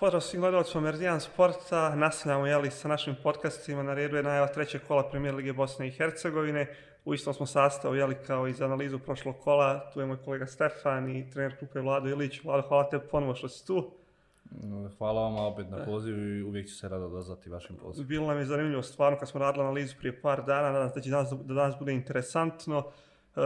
Pozdrav svim gledalcima Meridian Sporta, nastavljamo jeli, sa našim podcastima, na redu je najava trećeg kola Premier Lige Bosne i Hercegovine. U istom smo sastavu, jeli, kao i za analizu prošlog kola, tu je moj kolega Stefan i trener klupe Vlado Ilić. Vlado, hvala te ponovo što si tu. Hvala vam opet na pozivu i uvijek ću se rado odazvati vašim pozivom. Bilo nam je zanimljivo stvarno kad smo radili analizu prije par dana, nadam se da će danas, da danas bude interesantno. Uh,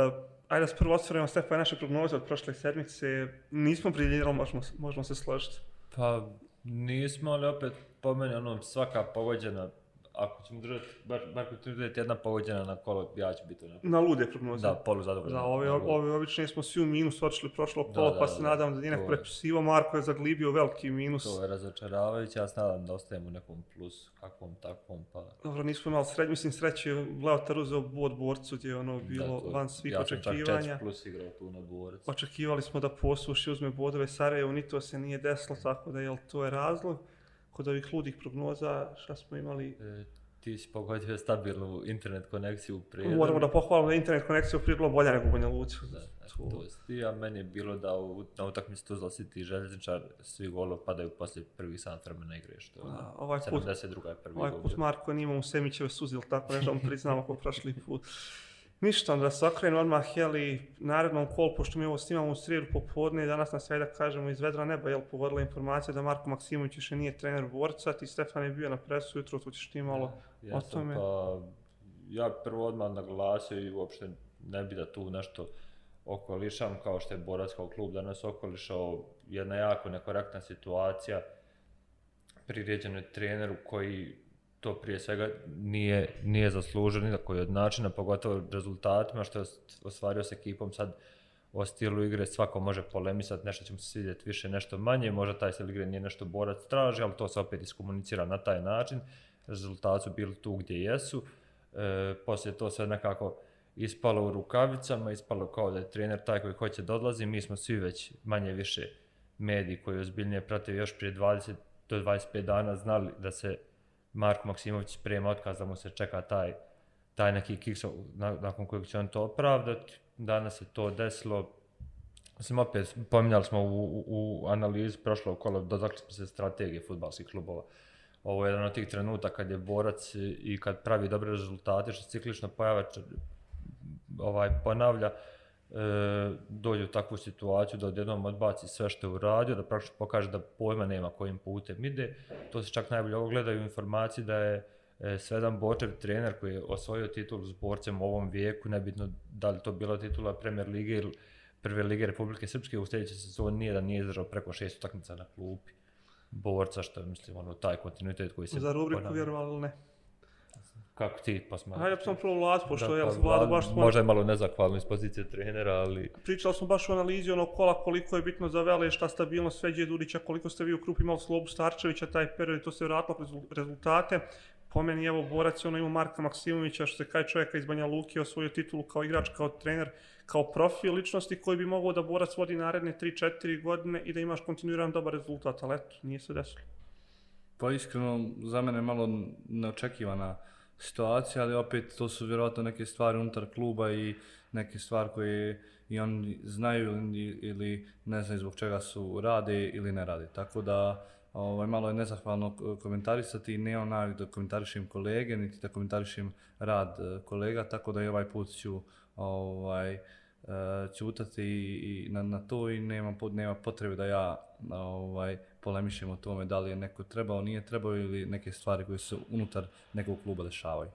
ajde da se prvo osvrnemo Stefan naše prognoze od prošle sedmice. Nismo briljirali, možemo, možemo se složiti. Pa nismo, ali opet po meni ono, svaka pogođena ako ćemo držati, bar, bar kod držati jedna pogođena na kolo, ja ću biti onako. Na lude prognoze. Da, polu zadovoljno. Da, ove, ove obične smo svi u minus otišli prošlo kolo, da, pa se nadam da nije neko prepisivo. Marko je zaglibio veliki minus. To je razočaravajuće, ja se nadam da ostajem u nekom plus, kakvom takvom, pa... Dobro, nismo imali sreće, mislim sreće, Leotar uzeo bod borcu gdje je ono bilo da, to, van svih ja očekivanja. Ja sam čak plus igrao tu na borcu. Očekivali smo da posuši, uzme bodove Sarajevo, ni to se nije desilo, tako da je to je razlog. Kod ovih ludih prognoza, šta smo imali? E, ti si pogodio stabilnu internet konekciju u Prijedu. Moramo da pohvalimo da internet konekcija u Prijedu bila bolja nego u Banja Luci. Da, to je ti, a meni je bilo da u, na utakmici Tuzla City i Željezničar svi golov padaju poslije prvih sat vremena igre, što je a, ovaj put, 72. je prvi ovaj put gol. Marko nije imao u Semićeve suzi, ili tako nešto, priznamo ko prošli put. Ništa, da se okrenu odmah, jeli, narednom kol, pošto mi ovo snimamo u srijedu popodne, danas nas sve da kažemo iz vedra neba, jel, pogodila informacija da Marko Maksimović više nije trener borca, ti Stefan je bio na presu jutro, tu ćeš ti malo ja, o tome. Pa, ja prvo odmah naglasio i uopšte ne bi da tu nešto okolišam, kao što je borac kao klub danas okolišao, jedna jako nekorektna situacija, priređeno je treneru koji to prije svega nije, nije zasluženo nikako koji od načina, pogotovo rezultatima što je ostvario s ekipom sad o stilu igre, svako može polemisati, nešto ćemo se svidjeti više, nešto manje, možda taj stil igre nije nešto borac traži, ali to se opet iskomunicira na taj način, rezultati su bili tu gdje jesu, e, poslije to sve nekako ispalo u rukavicama, ispalo kao da je trener taj koji hoće da odlazi, mi smo svi već manje više mediji koji ozbiljnije prate još prije 20 do 25 dana znali da se Marko Maksimović sprema otkaz da mu se čeka taj, taj neki kiks nakon kojeg će on to opravdati. Danas se to desilo. Mislim, opet, pominjali smo u, u, u analizi prošlog kola, dodakli smo se strategije futbalskih klubova. Ovo je jedan od tih trenutaka kad je borac i kad pravi dobre rezultate, što ciklično pojava, ovaj, ponavlja, uh, dođe u takvu situaciju da odjednom odbaci sve što je uradio, da praktično pokaže da pojma nema kojim putem ide. To se čak najbolje ogledaju informacije da je e, Svedan Bočev trener koji je osvojio titul s borcem u ovom vijeku, nebitno da li to bila titula Premier Lige ili Prve Lige Republike Srpske, u sljedećoj sezoni nije da nije izdržao preko šest utakmica na klupi borca, što je, mislim, ono, taj kontinuitet koji se... Za rubriku vjerovali ne? Kako ti posmatraš? Hajde, sam prvo Vlad, pošto je pa, Vlad baš... Smo... Možda je malo nezakvalno iz pozicije trenera, ali... Pričali smo baš o analizi onog kola, koliko je bitno za Vele, šta stabilnost Sveđe Dudića, koliko ste vi u Krupi imali Slobu Starčevića, taj period, to se vratilo rezultate. Po meni, evo, borac je ono ima Marka Maksimovića, što se kaj čovjeka iz Banja Luki osvojio titulu kao igrač, kao trener, kao profil ličnosti koji bi mogao da borac vodi naredne 3-4 godine i da imaš kontinuiran dobar rezultat, ali eto, nije se desilo. Pa iskreno, za mene malo neočekivana situacija, ali opet to su vjerojatno neke stvari unutar kluba i neke stvari koje i oni znaju ili, ili ne znaju zbog čega su rade ili ne rade. Tako da ovaj, malo je nezahvalno komentarisati i ne onak da komentarišem kolege, niti da komentarišem rad e, kolega, tako da i ovaj put ću ovaj, čutati e, i, i na, na to i nema, nema potrebe da ja ovaj, polemišemo o tome da li je neko trebao, nije trebao ili neke stvari koje se unutar nekog kluba dešavaju.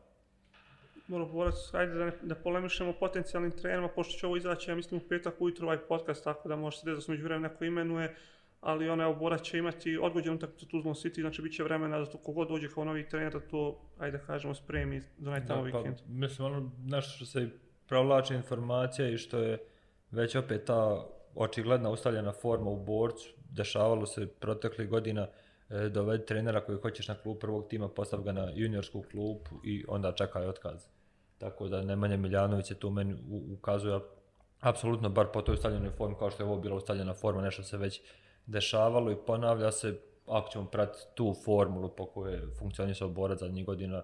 Moramo govoriti, ajde da, ne, da polemišemo potencijalnim trenerima, pošto će ovo izaći, ja mislim, u petak ujutro ovaj podcast, tako da možete da se među vremena neko imenuje, ali ona evo Borac će imati odgođenu utakmicu Tuzlom City, znači bit će vremena da to kogod dođe kao novi trener da to, ajde da kažemo, spremi za onaj tamo vikend. Pa, mislim, ono, nešto što se provlače informacija i što je već opet ta očigledna ustavljena forma u borcu, dešavalo se proteklih godina e, dovedi trenera koji hoćeš na klub prvog tima, postav ga na juniorsku klub i onda čekaj otkaz. Tako da Nemanja Miljanović je tu meni ukazuje apsolutno bar po toj ustavljenoj formi kao što je ovo bila ustavljena forma, nešto se već dešavalo i ponavlja se ako ćemo pratiti tu formulu po kojoj funkcionisao borac zadnjih godina,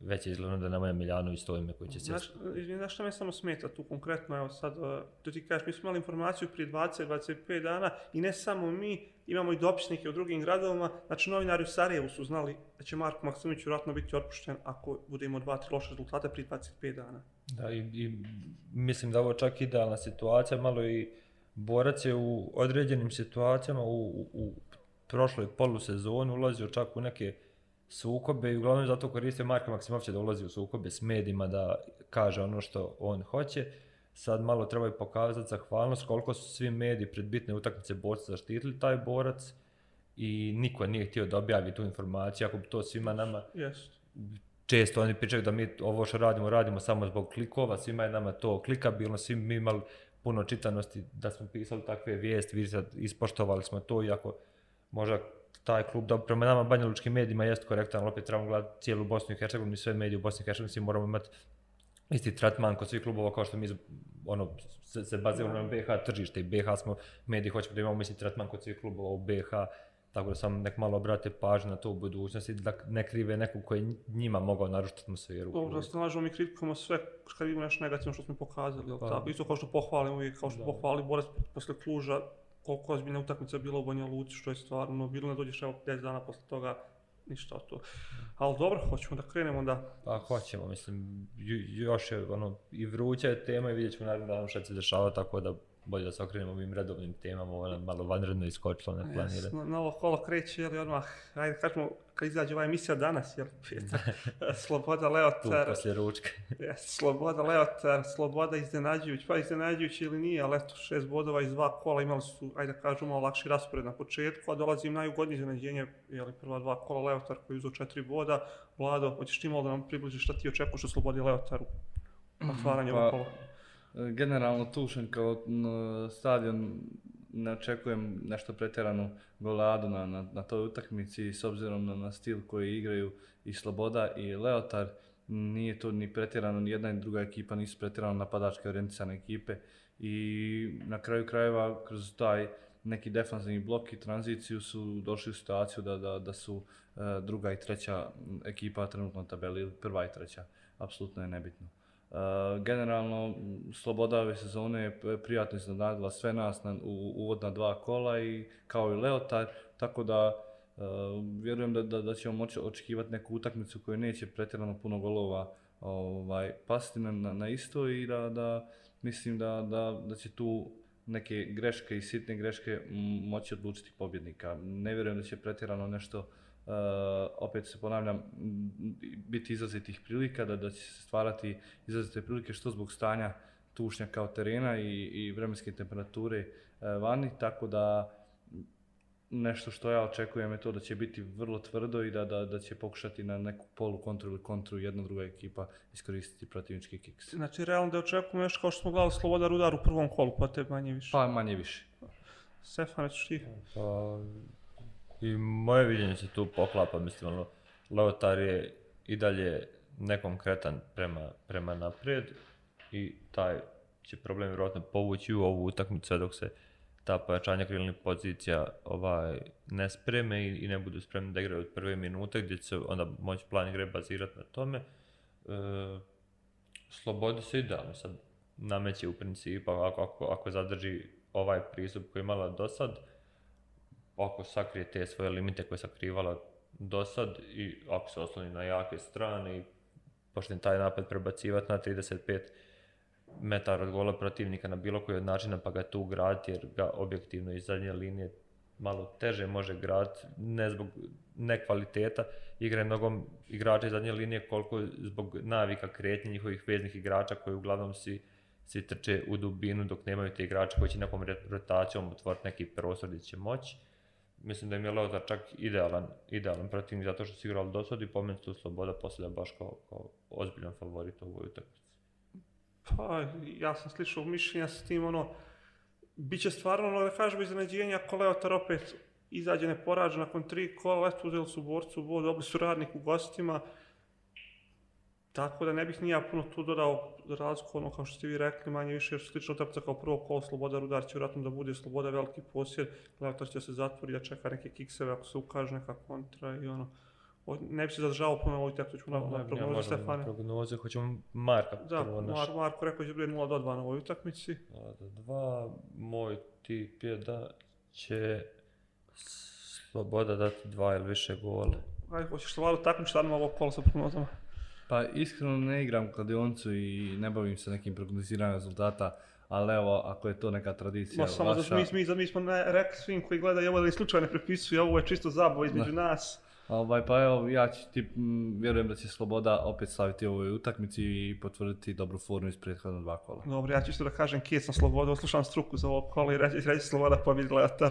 već je izgledno da Nemanja Miljanović to ime koji će se... Znaš, znaš šta me samo smeta tu konkretno, evo sad, to ti kažeš, mi smo imali informaciju prije 20-25 dana i ne samo mi, imamo i dopisnike u drugim gradovima, znači novinari u Sarajevu su znali da će Marko Maksimović vjerojatno biti otpušten ako bude imao dva, tri loše rezultate prije 25 dana. Da, i, i mislim da ovo čak idealna situacija, malo i borac je u određenim situacijama u, u, u prošloj polusezoni ulazio čak u neke sukobe i uglavnom zato koristio Marka Maksimovića da ulazi u sukobe s medijima da kaže ono što on hoće. Sad malo treba i pokazati zahvalnost koliko su svi mediji pred bitne utakmice borca zaštitili taj borac i niko nije htio da objavi tu informaciju, ako bi to svima nama Jest. često oni pričaju da mi ovo što radimo, radimo samo zbog klikova, svima je nama to klikabilno, svi mi imali puno čitanosti da smo pisali takve vijesti, vidite sad ispoštovali smo to, iako možda taj klub, da prema nama Banja Lučkim medijima jest korektan, ali opet trebamo gledati cijelu Bosnu i Hercegovinu i sve medije u Bosni i Hercegovini, svi moramo imati isti tretman kod svih klubova kao što mi ono, se, se baziramo na BH tržište i BH smo mediji, hoćemo da imamo isti tretman kod svih klubova u BH, tako da sam nek malo obrate pažnju na to u budućnosti, da ne krive nekog koji je njima mogao narušiti atmosferu. Dobro, da se nalažemo mi kritikujemo sve kad vidimo nešto negativno što smo pokazali, Pa. tako? Isto kao što pohvalimo uvijek, kao što Da. pohvali Borac posle Kluža, koliko ozbiljna utakmica je bila u Banja Luci, što je stvarno ono, bilo, ne dođeš evo 10 dana posle toga, ništa od to. Ali dobro, hoćemo da krenemo da... Pa hoćemo, mislim, još je ono, i vruća je tema i vidjet ćemo naravno šta će se dešava, tako da bolje da se okrenemo ovim redovnim temama, ovo nam malo vanredno iskočilo, ne planira. Jes, na, na ovo kolo kreće, jel, odmah, ajde kažemo, kad izađe ova emisija danas, jel, petak, Sloboda Tu, Leotar, poslije ručka. Jes, Sloboda Leotar, Sloboda iznenađujući, pa iznenađujući ili nije, ali eto, šest bodova iz dva kola imali su, ajde da kažemo, malo lakši raspored na početku, a dolazi im najugodnije iznenađenje, jeli, prva dva kola Leotar koji je uzeo četiri boda. Vlado, hoćeš ti malo da nam približiš šta ti očekuješ od Slobodi Leotaru? Otvaranje Pa, ovog kola. Generalno Tušen kao n, stadion ne očekujem nešto pretjeranu goladu na, na, na toj utakmici s obzirom na, na stil koji igraju i Sloboda i Leotar. Nije to ni pretjerano, ni jedna ni druga ekipa nisu pretjerano napadačke orijentisane ekipe i na kraju krajeva kroz taj neki defanzivni blok i tranziciju su došli u situaciju da, da, da su e, druga i treća ekipa trenutno na tabeli, ili prva i treća, apsolutno je nebitno. Uh, generalno, sloboda ove sezone je prijatno iznenadila sve nas na, u uvodna dva kola i kao i Leotar, tako da uh, vjerujem da, da, da ćemo moći očekivati neku utakmicu koja neće pretjerano puno golova ovaj, pasti na, na, isto i da, da mislim da, da, da će tu neke greške i sitne greške moći odlučiti pobjednika. Ne vjerujem da će pretjerano nešto Uh, opet se ponavljam, biti izrazitih prilika, da, da će se stvarati izrazite prilike što zbog stanja tušnja kao terena i, i vremenske temperature uh, vani, tako da nešto što ja očekujem je to da će biti vrlo tvrdo i da, da, da će pokušati na neku polu kontru ili kontru jedna druga ekipa iskoristiti protivnički kiks. Znači, realno da očekujemo nešto kao što smo gledali Sloboda Rudar u prvom kolu, pa te manje više. Pa manje više. Stefane, ćeš ti? Pa, I moje viđenje se tu poklapa, mislim, ono, Leotar je i dalje nekonkretan prema, prema naprijed i taj će problem vjerojatno povući u ovu utakmicu dok se ta pojačanja krilnih pozicija ovaj, ne spreme i, i ne budu spremni da igraju od prve minute gdje će onda moći plan igre bazirati na tome. E, slobodi se idealno sad nameće u principu ako, ako, ako zadrži ovaj pristup koji je imala do sad, ako sakrije te svoje limite koje je sakrivala do sad i ako se osloni na jake strane i počne taj napad prebacivati na 35 metara od gola protivnika na bilo koji od načina pa ga tu graditi jer ga objektivno iz zadnje linije malo teže može graditi, ne zbog nekvaliteta igre mnogom igrača iz zadnje linije, koliko zbog navika kretnje njihovih veznih igrača koji uglavnom si svi trče u dubinu dok nemaju te igrače koji će nekom rotacijom otvoriti neki prostor gdje će moći. Mislim da im je Leozar čak idealan, idealan protivnik zato što su igrali do sada i po meni tu Sloboda poslije baš kao, kao ozbiljan favorit u ovoj utakmici. Pa, ja sam slišao mišljenja s tim, ono, bit će stvarno, ono, da kažemo, iznenađenje ako Leotar opet izađe neporađen nakon tri kola, eto, uzeli su borcu bod, dobili su radnik u gostima, tako da ne bih ni ja puno tu dodao razliku, ono, kao što ste vi rekli, manje više, jer slično utakmica kao prvo kolo, Sloboda Rudar će vjerojatno da bude Sloboda veliki posjed, Leotar će se zatvori da čeka neke kikseve ako se ukaže neka kontra i ono, ne bi se zadržavao puno na ovoj utakmici na, na Ne, ne, prognozi možemo Stefana. Prognoze, hoćemo Marka Da, prvo naš. Mar, Marko rekao da će biti 0 do 2 na ovoj utakmici. A, do Dva, moj tip je da će Sloboda dati dva ili više gola. Ajde, hoćeš se malo takmičiti stvarno ovo kola sa prognozama. Pa iskreno ne igram kladionicu i ne bavim se nekim prognoziranjem rezultata, ali evo, ako je to neka tradicija Ma samo vaša, da mi, mi, mi, smo ne, rekli svim koji gledaju ovo da i slučajno ne prepisuju, ovo je čisto zabava između nas. ovaj, pa evo, ja ću ti, m, vjerujem da će Sloboda opet slaviti u ovoj utakmici i potvrditi dobru formu iz prethodna dva kola. Dobro, ja ću isto da kažem Kijet sam sloboda, slušam struku za ovo kola i reći, reći sloboda pobjedi gledatar.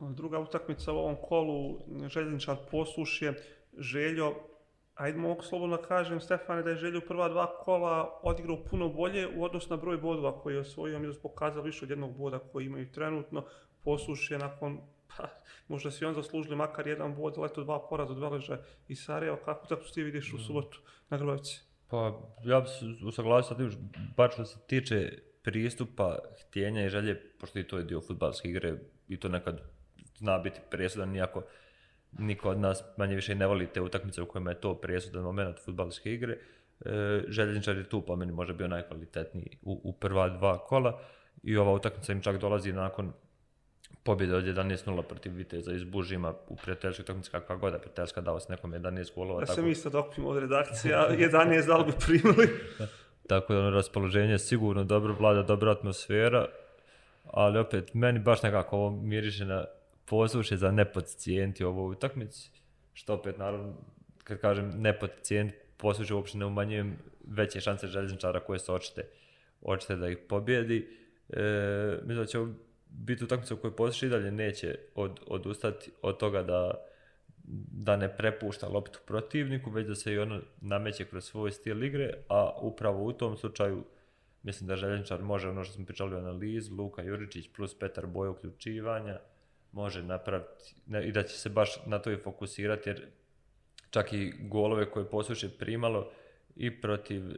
Druga utakmica u ovom kolu, željezničar poslušje, Željo, ajde mogu slobodno kažem Stefane da je Željo prva dva kola odigrao puno bolje u odnosu na broj bodova koji je osvojio, mi su pokazali više od jednog boda koji imaju trenutno, poslušje nakon pa, možda si on zaslužili makar jedan bod, ali eto dva poraza od Veleža i Sarajeva, kako tako ti vidiš u subotu na Grbavici? Pa ja bi se usaglasio sa tim, baš što se tiče pristupa, htjenja i želje, pošto i to je dio futbalske igre i to nekad zna biti presudan, iako niko od nas manje više ne voli te utakmice u kojima je to presudan moment futbalske igre. E, željezničar je tu po meni može bio najkvalitetniji u, u prva dva kola i ova utakmica im čak dolazi nakon pobjede od 11-0 protiv Viteza iz Bužima u prijateljskoj utakmici kakva god, a prijateljska dao s nekom 11 golova. Ja tako- sam isto dokupim od redakcija, 11 da li bi primili. Tako da ono raspoloženje je sigurno dobro, vlada dobra atmosfera, ali opet meni baš nekako ovo miriše na posluše za nepacijenti ovo utakmicu, što opet naravno, kad kažem nepacijent, posluše uopšte ne umanjujem veće šanse željezničara koje su očite, očite da ih pobjedi. E, mislim da će ovo biti utakmica u kojoj posluše i dalje neće od, odustati od toga da da ne prepušta loptu protivniku, već da se i ono nameće kroz svoj stil igre, a upravo u tom slučaju mislim da željezničar može ono što smo pričali u analizi, Luka Juričić plus Petar Boje uključivanja, može napraviti ne, i da će se baš na to i fokusirati, jer čak i golove koje posluše primalo i protiv e,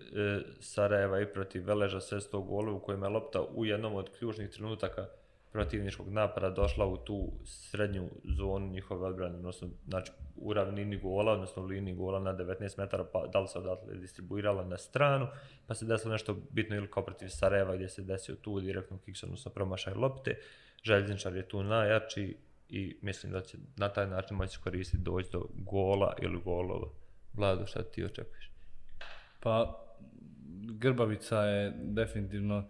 Sarajeva i protiv Veleža sve sto golova u kojima je lopta u jednom od ključnih trenutaka protivničkog napada došla u tu srednju zonu njihove odbrane, odnosno znači, u ravnini gola, odnosno u liniji gola na 19 metara, pa da li se odatle distribuirala na stranu, pa se desilo nešto bitno ili kao protiv Sarajeva gdje se desio tu direktno kiks, odnosno promašaj lopte. Željezničar je tu najjači i mislim da će na taj način moći koristiti doći do gola ili golova. Vlado, šta ti očekuješ? Pa, Grbavica je definitivno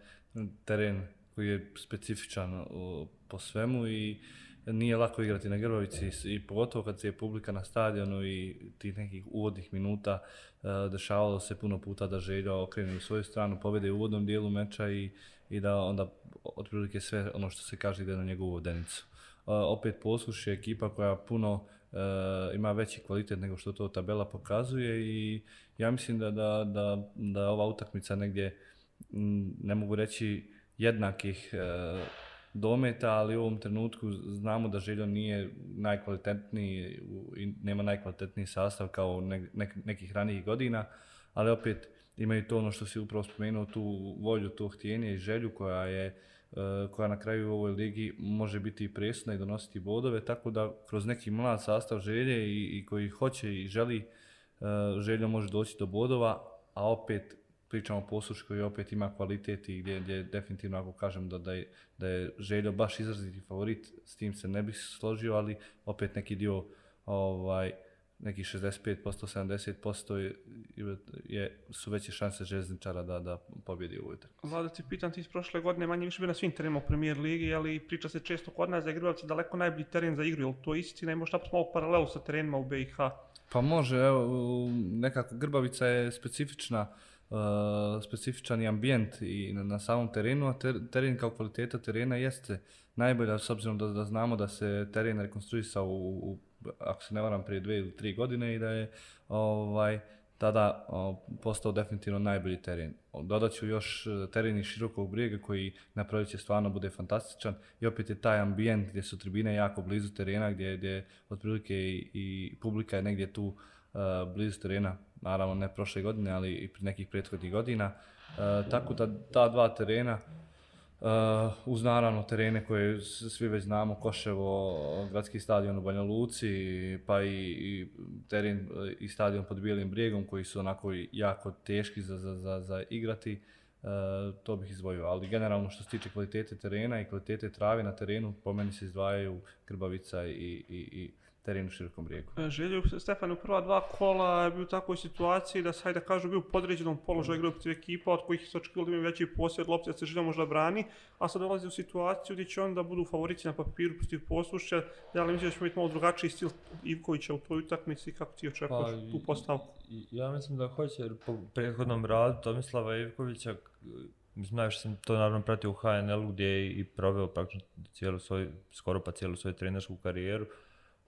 teren koji je specifičan o, po svemu i nije lako igrati na Grbavici i pogotovo kad se je publika na stadionu i tih nekih uvodnih minuta e, dešavalo se puno puta da Željo okrene u svoju stranu, pobjede u uvodnom dijelu meča i, i da onda otprilike sve ono što se kaže ide na njegovu vodenicu. E, opet posluš je ekipa koja puno e, ima veći kvalitet nego što to tabela pokazuje i ja mislim da, da, da, da ova utakmica negdje m, ne mogu reći jednakih e, dometa, ali u ovom trenutku znamo da Željo nije najkvalitetniji i nema najkvalitetniji sastav kao ne, nek, nekih ranijih godina, ali opet imaju to ono što si upravo spomenuo, tu volju, to htjenje i želju koja je e, koja na kraju u ovoj ligi može biti i presudna i donositi bodove, tako da kroz neki mlad sastav želje i, i koji hoće i želi e, željo može doći do bodova, a opet pričamo o poslušku koji opet ima kvalitet i gdje, gdje definitivno ako kažem da, da, je, da je Željo baš izraziti favorit, s tim se ne bih složio, ali opet neki dio ovaj, neki 65%, 70% je, je, su veće šanse željezničara da, da pobjedi u utakmici. Vlada, ti pitam ti iz prošle godine manje više bio na svim terenima u premijer ligi, ali priča se često kod nas da je Grbavica daleko najbolji teren za igru, je li to istina i možda napraviti malo paralelu sa terenima u BiH? Pa može, evo, nekako Grbavica je specifična, uh, Eh, specifičan i ambijent i na, na samom terenu, a ter, teren kao kvaliteta terena jeste najbolja s obzirom da, da znamo da se teren rekonstruisao u, u, ako se ne varam, prije dve ili tri godine i da je ovaj, tada o, postao definitivno najbolji teren. Dodat ću još eh, teren iz širokog brijega koji na proljeće stvarno bude fantastičan i opet je taj ambijent gdje su tribine jako blizu terena, gdje, gdje otprilike i, i publika je negdje tu uh, blizu terena, naravno ne prošle godine, ali i pri nekih prethodnih godina. Uh, tako da ta dva terena eh, uz naravno terene koje svi već znamo, Koševo, gradski stadion u Banja Luci, pa i, i teren i stadion pod Bijelim brijegom koji su onako jako teški za, za, za, za igrati, uh, to bih izdvojio. Ali generalno što se tiče kvalitete terena i kvalitete trave na terenu, po meni se izdvajaju Grbavica i, i, i teren u Širokom brijegu. E, Željo Stefan u prva dva kola je bio u takvoj situaciji da hajde da kažu, bio u podređenom položaju igrao protiv ekipa od kojih se očekivalo da imaju veći posjed lopte, da se Željo možda brani, a sad dolazi u situaciju gdje će onda budu favorici na papiru protiv poslušća. Ja li mislim da će biti malo drugačiji stil Ivkovića u tvojoj utakmici kako ti očekuješ tu postavku? Ja mislim da hoće, jer po prethodnom radu Tomislava Ivkovića, mislim, najviše sam to naravno pratio u HNL-u gdje je i proveo praktično cijelu svoju, skoro pa cijelu svoju trenersku karijeru.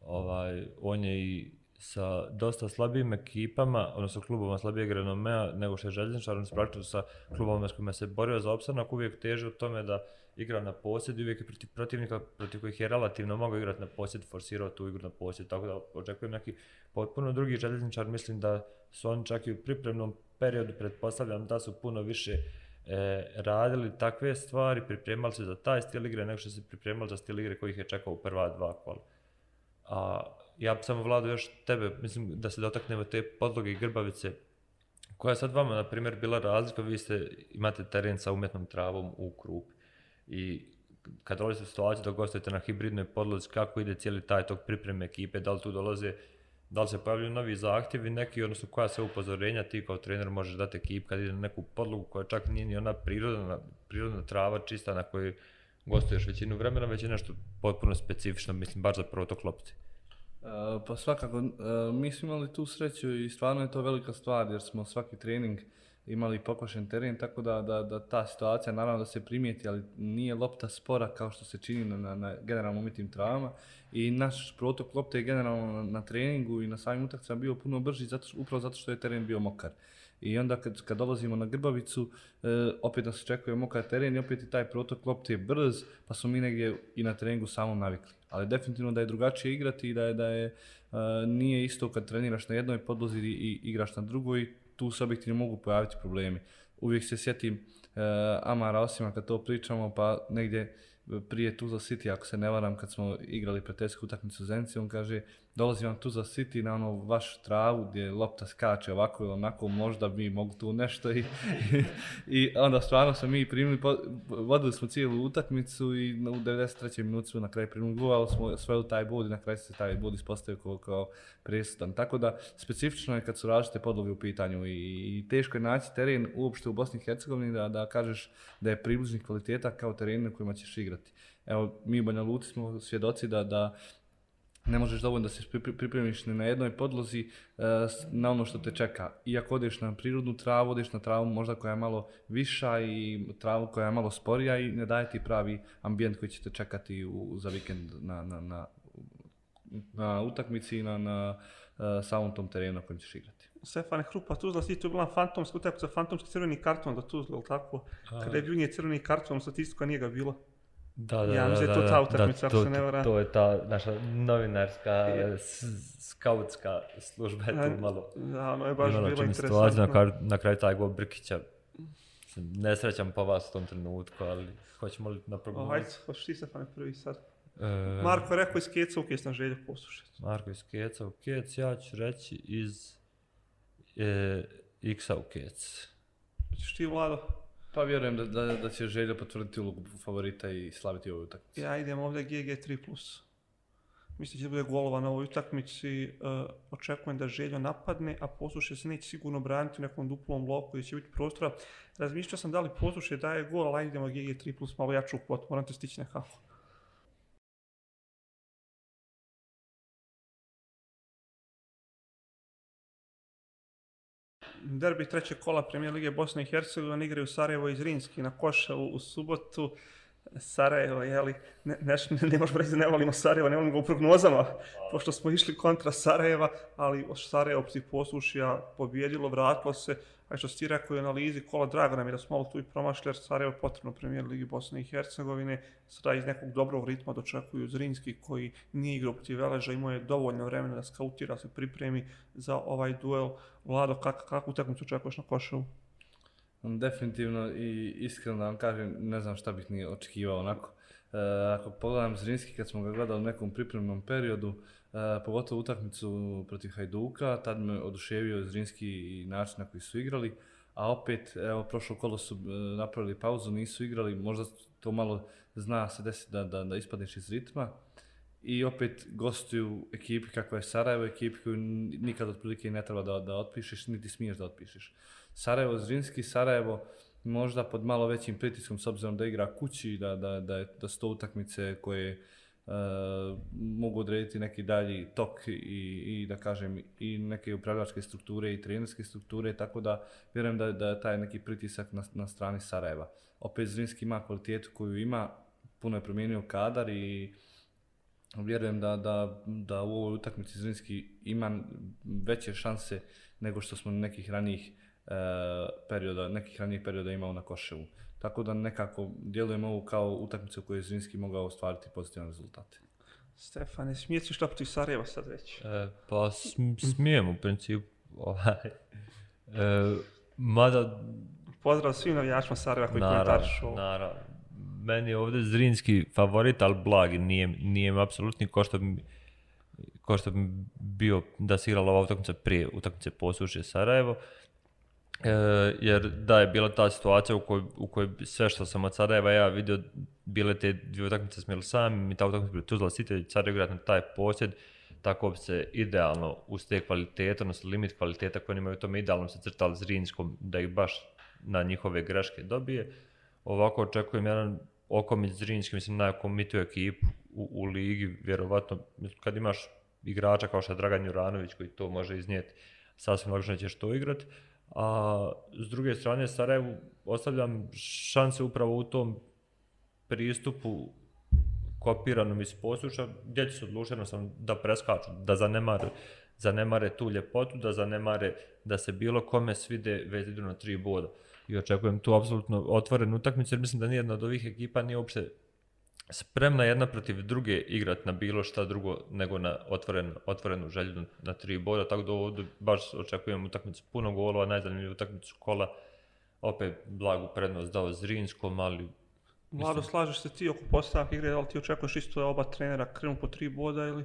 Ovaj, on je i sa dosta slabijim ekipama, odnosno klubovima slabijeg renomea nego što je željezničar, on se praktično sa klubovima s kojima se borio za opstanak, uvijek teže u tome da igra na posjed i uvijek je protiv protivnika protiv kojih je relativno mogao igrati na posjed, forsirao tu igru na posjed, tako da očekujem neki potpuno drugi željezničar, mislim da su oni čak i u pripremnom periodu, pretpostavljam da su puno više e, radili takve stvari, pripremali se za taj stil igre nego što se pripremali za stil igre kojih je čekao u prva dva kola. A ja bi samo Vlado još tebe, mislim da se dotaknemo te podloge i grbavice, koja je sad vama, na primjer, bila razlika, vi ste, imate teren sa umjetnom travom u krupi. I kad dolazite u situaciju da gostujete na hibridnoj podlozi, kako ide cijeli taj tok pripreme ekipe, da li tu dolaze, da li se pojavljaju novi zahtjevi neki, odnosno koja se upozorenja? Ti kao trener možeš dati ekipi kad ide na neku podlogu koja čak nije ni ona prirodna, prirodna trava čista na kojoj gostuješ većinu vremena, već je nešto potpuno specifično, mislim, baš za protok lopti. Uh, pa svakako, uh, mi smo imali tu sreću i stvarno je to velika stvar jer smo svaki trening imali pokošen teren, tako da, da, da ta situacija naravno da se primijeti, ali nije lopta spora kao što se čini na, na, na generalno umjetnim travama i naš protok lopte je generalno na, na treningu i na samim utakcama bio puno brži zato, upravo zato što je teren bio mokar. I onda kad, kad dolazimo na Grbavicu, e, opet nas očekuje mokar teren i opet i taj protok lopte je brz, pa smo mi negdje i na treningu samo navikli. Ali definitivno da je drugačije igrati i da je, da je e, nije isto kad treniraš na jednoj podlozi i, i igraš na drugoj, tu se objektivno mogu pojaviti problemi. Uvijek se sjetim e, Amara Osima kad to pričamo, pa negdje prije Tuzla City, ako se ne varam, kad smo igrali pretesku utakmicu Zenci, on kaže, dolazi vam Tuzla City na ono vašu travu gdje lopta skače ovako ili onako, možda bi mogu tu nešto i, i, onda stvarno smo mi primili, po- vodili smo cijelu utakmicu i na- u 93. minutu smo na kraju primili gol, ali smo sve u taj bod i na kraju se taj bod ispostavio kao, kao presudan. Tako da specifično je kad su različite podloge u pitanju i, i teško je naći teren uopšte u Bosni i Hercegovini da, da kažeš da je približnih kvaliteta kao teren na kojima ćeš igrati. Evo, mi u Banja Luci smo svjedoci da, da ne možeš dovoljno da se pri- pripremiš ni na jednoj podlozi e, na ono što te čeka. Iako odeš na prirodnu travu, odeš na travu možda koja je malo viša i travu koja je malo sporija i ne daje ti pravi ambijent koji će te čekati u, za vikend na, na, na, na utakmici i na, na e, samom tom terenu na kojem ćeš igrati. Stefane Hrupa, Tuzla to je bila fantomska utakmica, fantomski crveni karton za Tuzla, ili tako? Kada je bio nije crveni karton, statistika nije ga bilo. Da, da, Ja da, mislim da je to da, ta utakmica, ako se ne varam. To je ta naša novinarska, s- skautska služba je tu malo Da, ono je baš bilo situaciju, na, interesantno. kraju, na kraju taj gol Brkića. Mislim, Nesrećan po vas u tom trenutku, ali hoćemo li na prognozu? Oh, hajde, hoćeš ti Stefane prvi sad. E, Marko je rekao iz Keca, ukjes na želju poslušati. Marko iz Keca u Kec, ja ću reći iz e, X-a u Kec. Hoćeš ti Vlado? Pa vjerujem da, da, da će Želja potvrditi ulogu favorita i slaviti ovu utakmicu. Ja idem ovdje GG3+. Mislim da će bude golova na ovoj utakmici. Uh, očekujem da Željo napadne, a poslušaj se neće sigurno braniti u nekom duplom bloku gdje će biti prostora. Razmišljao sam da li poslušaj daje gol, ali ajde idemo GG3+, malo jaču kvot, moram te stići nekako. Derbi trećeg kola Premijer Lige Bosne i Hercegovine igraju Sarajevo i Zrinski na Koševu u subotu. Sarajevo, jeli, ne, ne, ne možemo reći da ne volimo Sarajevo, ne volimo ga u prognozama, pošto smo išli kontra Sarajeva, ali Sarajevo psi poslušija pobjedilo, vratilo se, a što si ti rekao u analizi kola, drago nam je da smo malo tu i promašli, jer Sarajevo je potrebno premijer Ligi Bosne i Hercegovine, sada iz nekog dobrog ritma dočekuju Zrinski koji nije igrao protiv Veleža, imao je dovoljno vremena da skautira, se pripremi za ovaj duel. Vlado, kak, kakvu utakmicu očekuješ na Koševu? Mm, definitivno i iskreno da vam kažem, ne znam šta bih ni očekivao onako. E, ako pogledam Zrinski kad smo ga gledali u nekom pripremnom periodu, E, pogotovo utakmicu protiv Hajduka, tad me oduševio Zrinski i način na koji su igrali, a opet, evo, prošlo kolo su e, napravili pauzu, nisu igrali, možda to malo zna se desiti da, da, da ispadneš iz ritma. I opet gostuju ekipi kakva je Sarajevo, ekipi koju nikad otprilike ne treba da, da otpišeš, niti smiješ da otpišeš. Sarajevo, Zrinski, Sarajevo, možda pod malo većim pritiskom s obzirom da igra kući, da, da, da, je, da su to utakmice koje uh, Eh, mogu odrediti neki dalji tok i, i da kažem i neke upravljačke strukture i trenerske strukture, tako da vjerujem da, da je taj neki pritisak na, na strani Sarajeva. Opet Zrinski ima kvalitetu koju ima, puno je promijenio kadar i vjerujem da, da, da u ovoj utakmici Zrinski ima veće šanse nego što smo nekih ranijih e, perioda, nekih ranijih perioda imao na Koševu. Tako da nekako djelujemo ovo kao utakmicu u kojoj je Zrinski mogao ostvariti pozitivne rezultate. Stefane, smije se šta protiv Sarajeva sad već? E, pa sm smijem u principu. Ovaj. E, mada... Pozdrav svim navijačima Sarajeva koji komentarišu ovo. Naravno, meni je ovdje Zrinski favorit, ali blagi, nije, nije mi apsolutni ko što bi, ko što bi bio da se igrala ova utakmica prije utakmice posuše Sarajevo. E, jer da je bila ta situacija u kojoj, u kojoj sve što sam od Sarajeva ja vidio, bile te dvije utakmice smjeli sami, mi ta utakmica bila Tuzla City, Sarajevo igrati na taj posjed, tako bi se idealno uz te kvalitete, odnosno limit kvaliteta koje imaju tome idealno se crtali Zrinskom da ih baš na njihove greške dobije. Ovako očekujem jedan Okomić Zrinski, mislim, najkomitiju ekipu u, u ligi, vjerovatno, kad imaš igrača kao što je Dragan Juranović koji to može iznijeti, sasvim logično ćeš to igrati. A s druge strane, Sarajevu ostavljam šanse upravo u tom pristupu kopiranom iz posuša, gdje će se odlučeno sam da preskaču, da zanemare, zanemare tu ljepotu, da zanemare da se bilo kome svide već idu na tri boda. I očekujem tu apsolutno otvorenu utakmicu jer mislim da nijedna od ovih ekipa nije uopšte spremna jedna protiv druge igrat na bilo šta drugo nego na otvoren, otvorenu želju na tri boda, tako da ovdje baš očekujem utakmicu puno golova, najzanimljiviju utakmicu kola, opet blagu prednost dao Zrinskom, ali... Vlado, slažeš se ti oko postavke igre, ali ti očekuješ isto da oba trenera krenu po tri boda ili?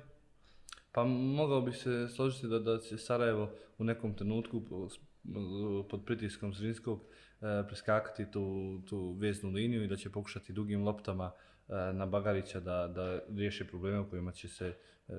Pa mogao bi se složiti da, da će Sarajevo u nekom trenutku pod pritiskom Zrinskog E, preskakati tu, tu veznu liniju i da će pokušati dugim loptama e, E, na Bagarića da, da riješe probleme u kojima će se e,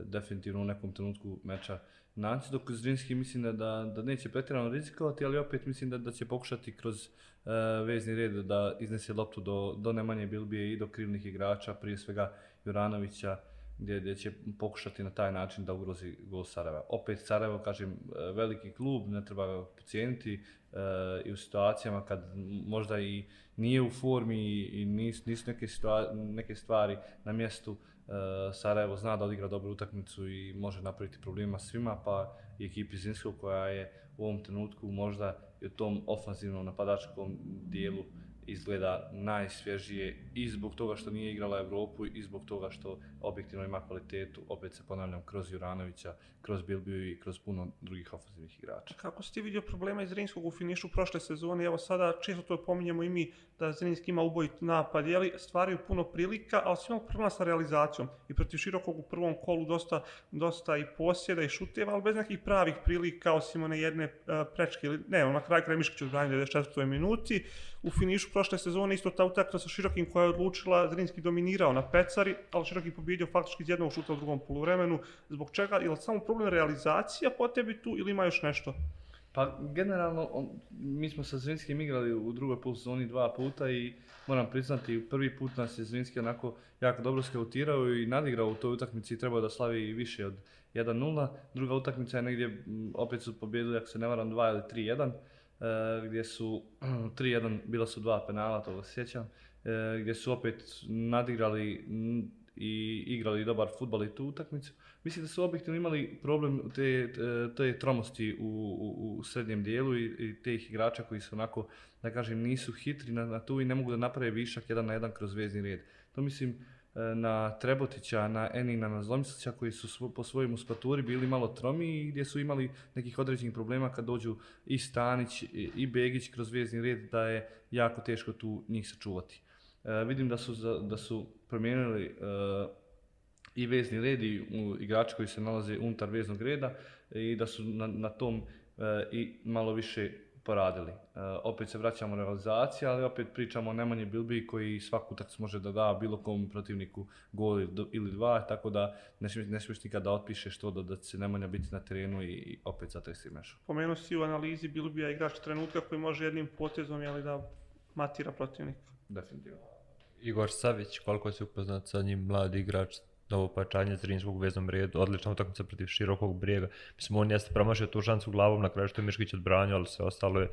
definitivno u nekom trenutku meča naći, dok Zrinski mislim da, da, da neće pretjerano rizikovati, ali opet mislim da, da će pokušati kroz uh, vezni red da iznese loptu do, do Nemanje Bilbije i do krivnih igrača, prije svega Juranovića, gdje, gdje će pokušati na taj način da ugrozi gol Sarajeva. Opet Sarajevo, kažem, e, veliki klub, ne treba ga pocijeniti, e, i u situacijama kad možda i nije u formi i i nisu neke, situa neke stvari na mjestu, e, Sarajevo zna da odigra dobru utakmicu i može napraviti problema svima, pa i ekipi Zinskog koja je u ovom trenutku možda i u tom ofanzivnom napadačkom dijelu izgleda najsvježije i zbog toga što nije igrala Evropu i zbog toga što objektivno ima kvalitetu, opet se ponavljam, kroz Juranovića, kroz Bilbiju i kroz puno drugih ofenzivnih igrača. Kako si ti vidio problema iz Zrinskog u finišu prošle sezone? Evo sada često to pominjemo i mi da Zrinski ima ubojit napad, jeli stvaraju puno prilika, ali su imali problema sa realizacijom i protiv širokog u prvom kolu dosta, dosta i posjeda i šuteva, ali bez nekih pravih prilika, osim one jedne uh, prečke, ili, ne, ono, na kraju Kremiškić odbranio 94. minuti. U finišu prošle sezone isto ta utakta sa širokim koja je odlučila, Zrinski dominirao na pecari, ali široki pobjedio faktički iz jednog šuta u drugom poluvremenu. Zbog čega? Je li samo problem realizacija po tebi tu ili ima još nešto? Pa generalno, on, mi smo sa Zrinskim igrali u drugoj polusezoni dva puta i moram priznati, prvi put nas je Zrinski onako jako dobro skautirao i nadigrao u toj utakmici i trebao da slavi više od 1-0. Druga utakmica je negdje, mm, opet su pobjedili, ako se ne varam, 2 ili 3-1, e, gdje su 3-1, bila su dva penala, to se sjećam, e, gdje su opet nadigrali i igrali dobar futbal i tu utakmicu. Mislim da su objektivno imali problem te, e, te, tromosti u, u, u srednjem dijelu i, i teh igrača koji su onako, da kažem, nisu hitri na, na tu i ne mogu da naprave višak jedan na jedan kroz vezni red. To mislim E, na Trebotića, na Enina, na Zlomislića koji su svo, po svojim uspaturi bili malo tromi i gdje su imali nekih određenih problema kad dođu i Stanić i, Begić kroz vjezni red da je jako teško tu njih sačuvati. E, vidim da su, za, da su promijenili e, i vezni red i u, igrači koji se nalaze unutar veznog reda i da su na, na tom e, i malo više poradili. E, opet se vraćamo na realizaciju, ali opet pričamo o Nemanji Bilbi koji svaku utakmicu može da da bilo kom protivniku gol ili, dva, tako da ne smiješ, ne smiješ nikada da otpišeš to da, da će Nemanja biti na terenu i, i opet zatresti mešu. Pomenuo si u analizi Bilbija igrač trenutka koji može jednim potezom jeli, da matira protivnika. Definitivno. Igor Savić, koliko si upoznat sa njim, mladi igrač, novo pojačanje Zrinskog u veznom redu, odlična utakmica protiv širokog brijega. Mislim, on jeste promašio tu šancu glavom na kraju što je Miškić odbranio, ali sve ostalo je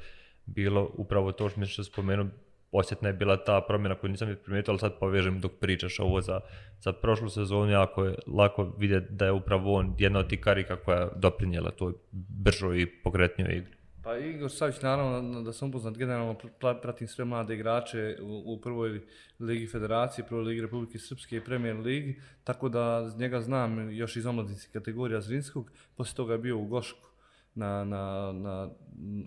bilo upravo to što mi što spomenu, osjetna je bila ta promjena koju nisam primijetio, ali sad povežem dok pričaš ovo za, za prošlu sezonu, jako je lako vidjeti da je upravo on jedna od tih karika koja je doprinjela toj bržoj i pokretnjoj igri. Pa Igor Savić, naravno da sam upoznat, generalno pratim sve mlade igrače u, u prvoj ligi federacije, prvoj ligi Republike Srpske i premier ligi, tako da njega znam još iz omladnici kategorija Zrinskog, poslije toga je bio u Gošku. Na, na, na,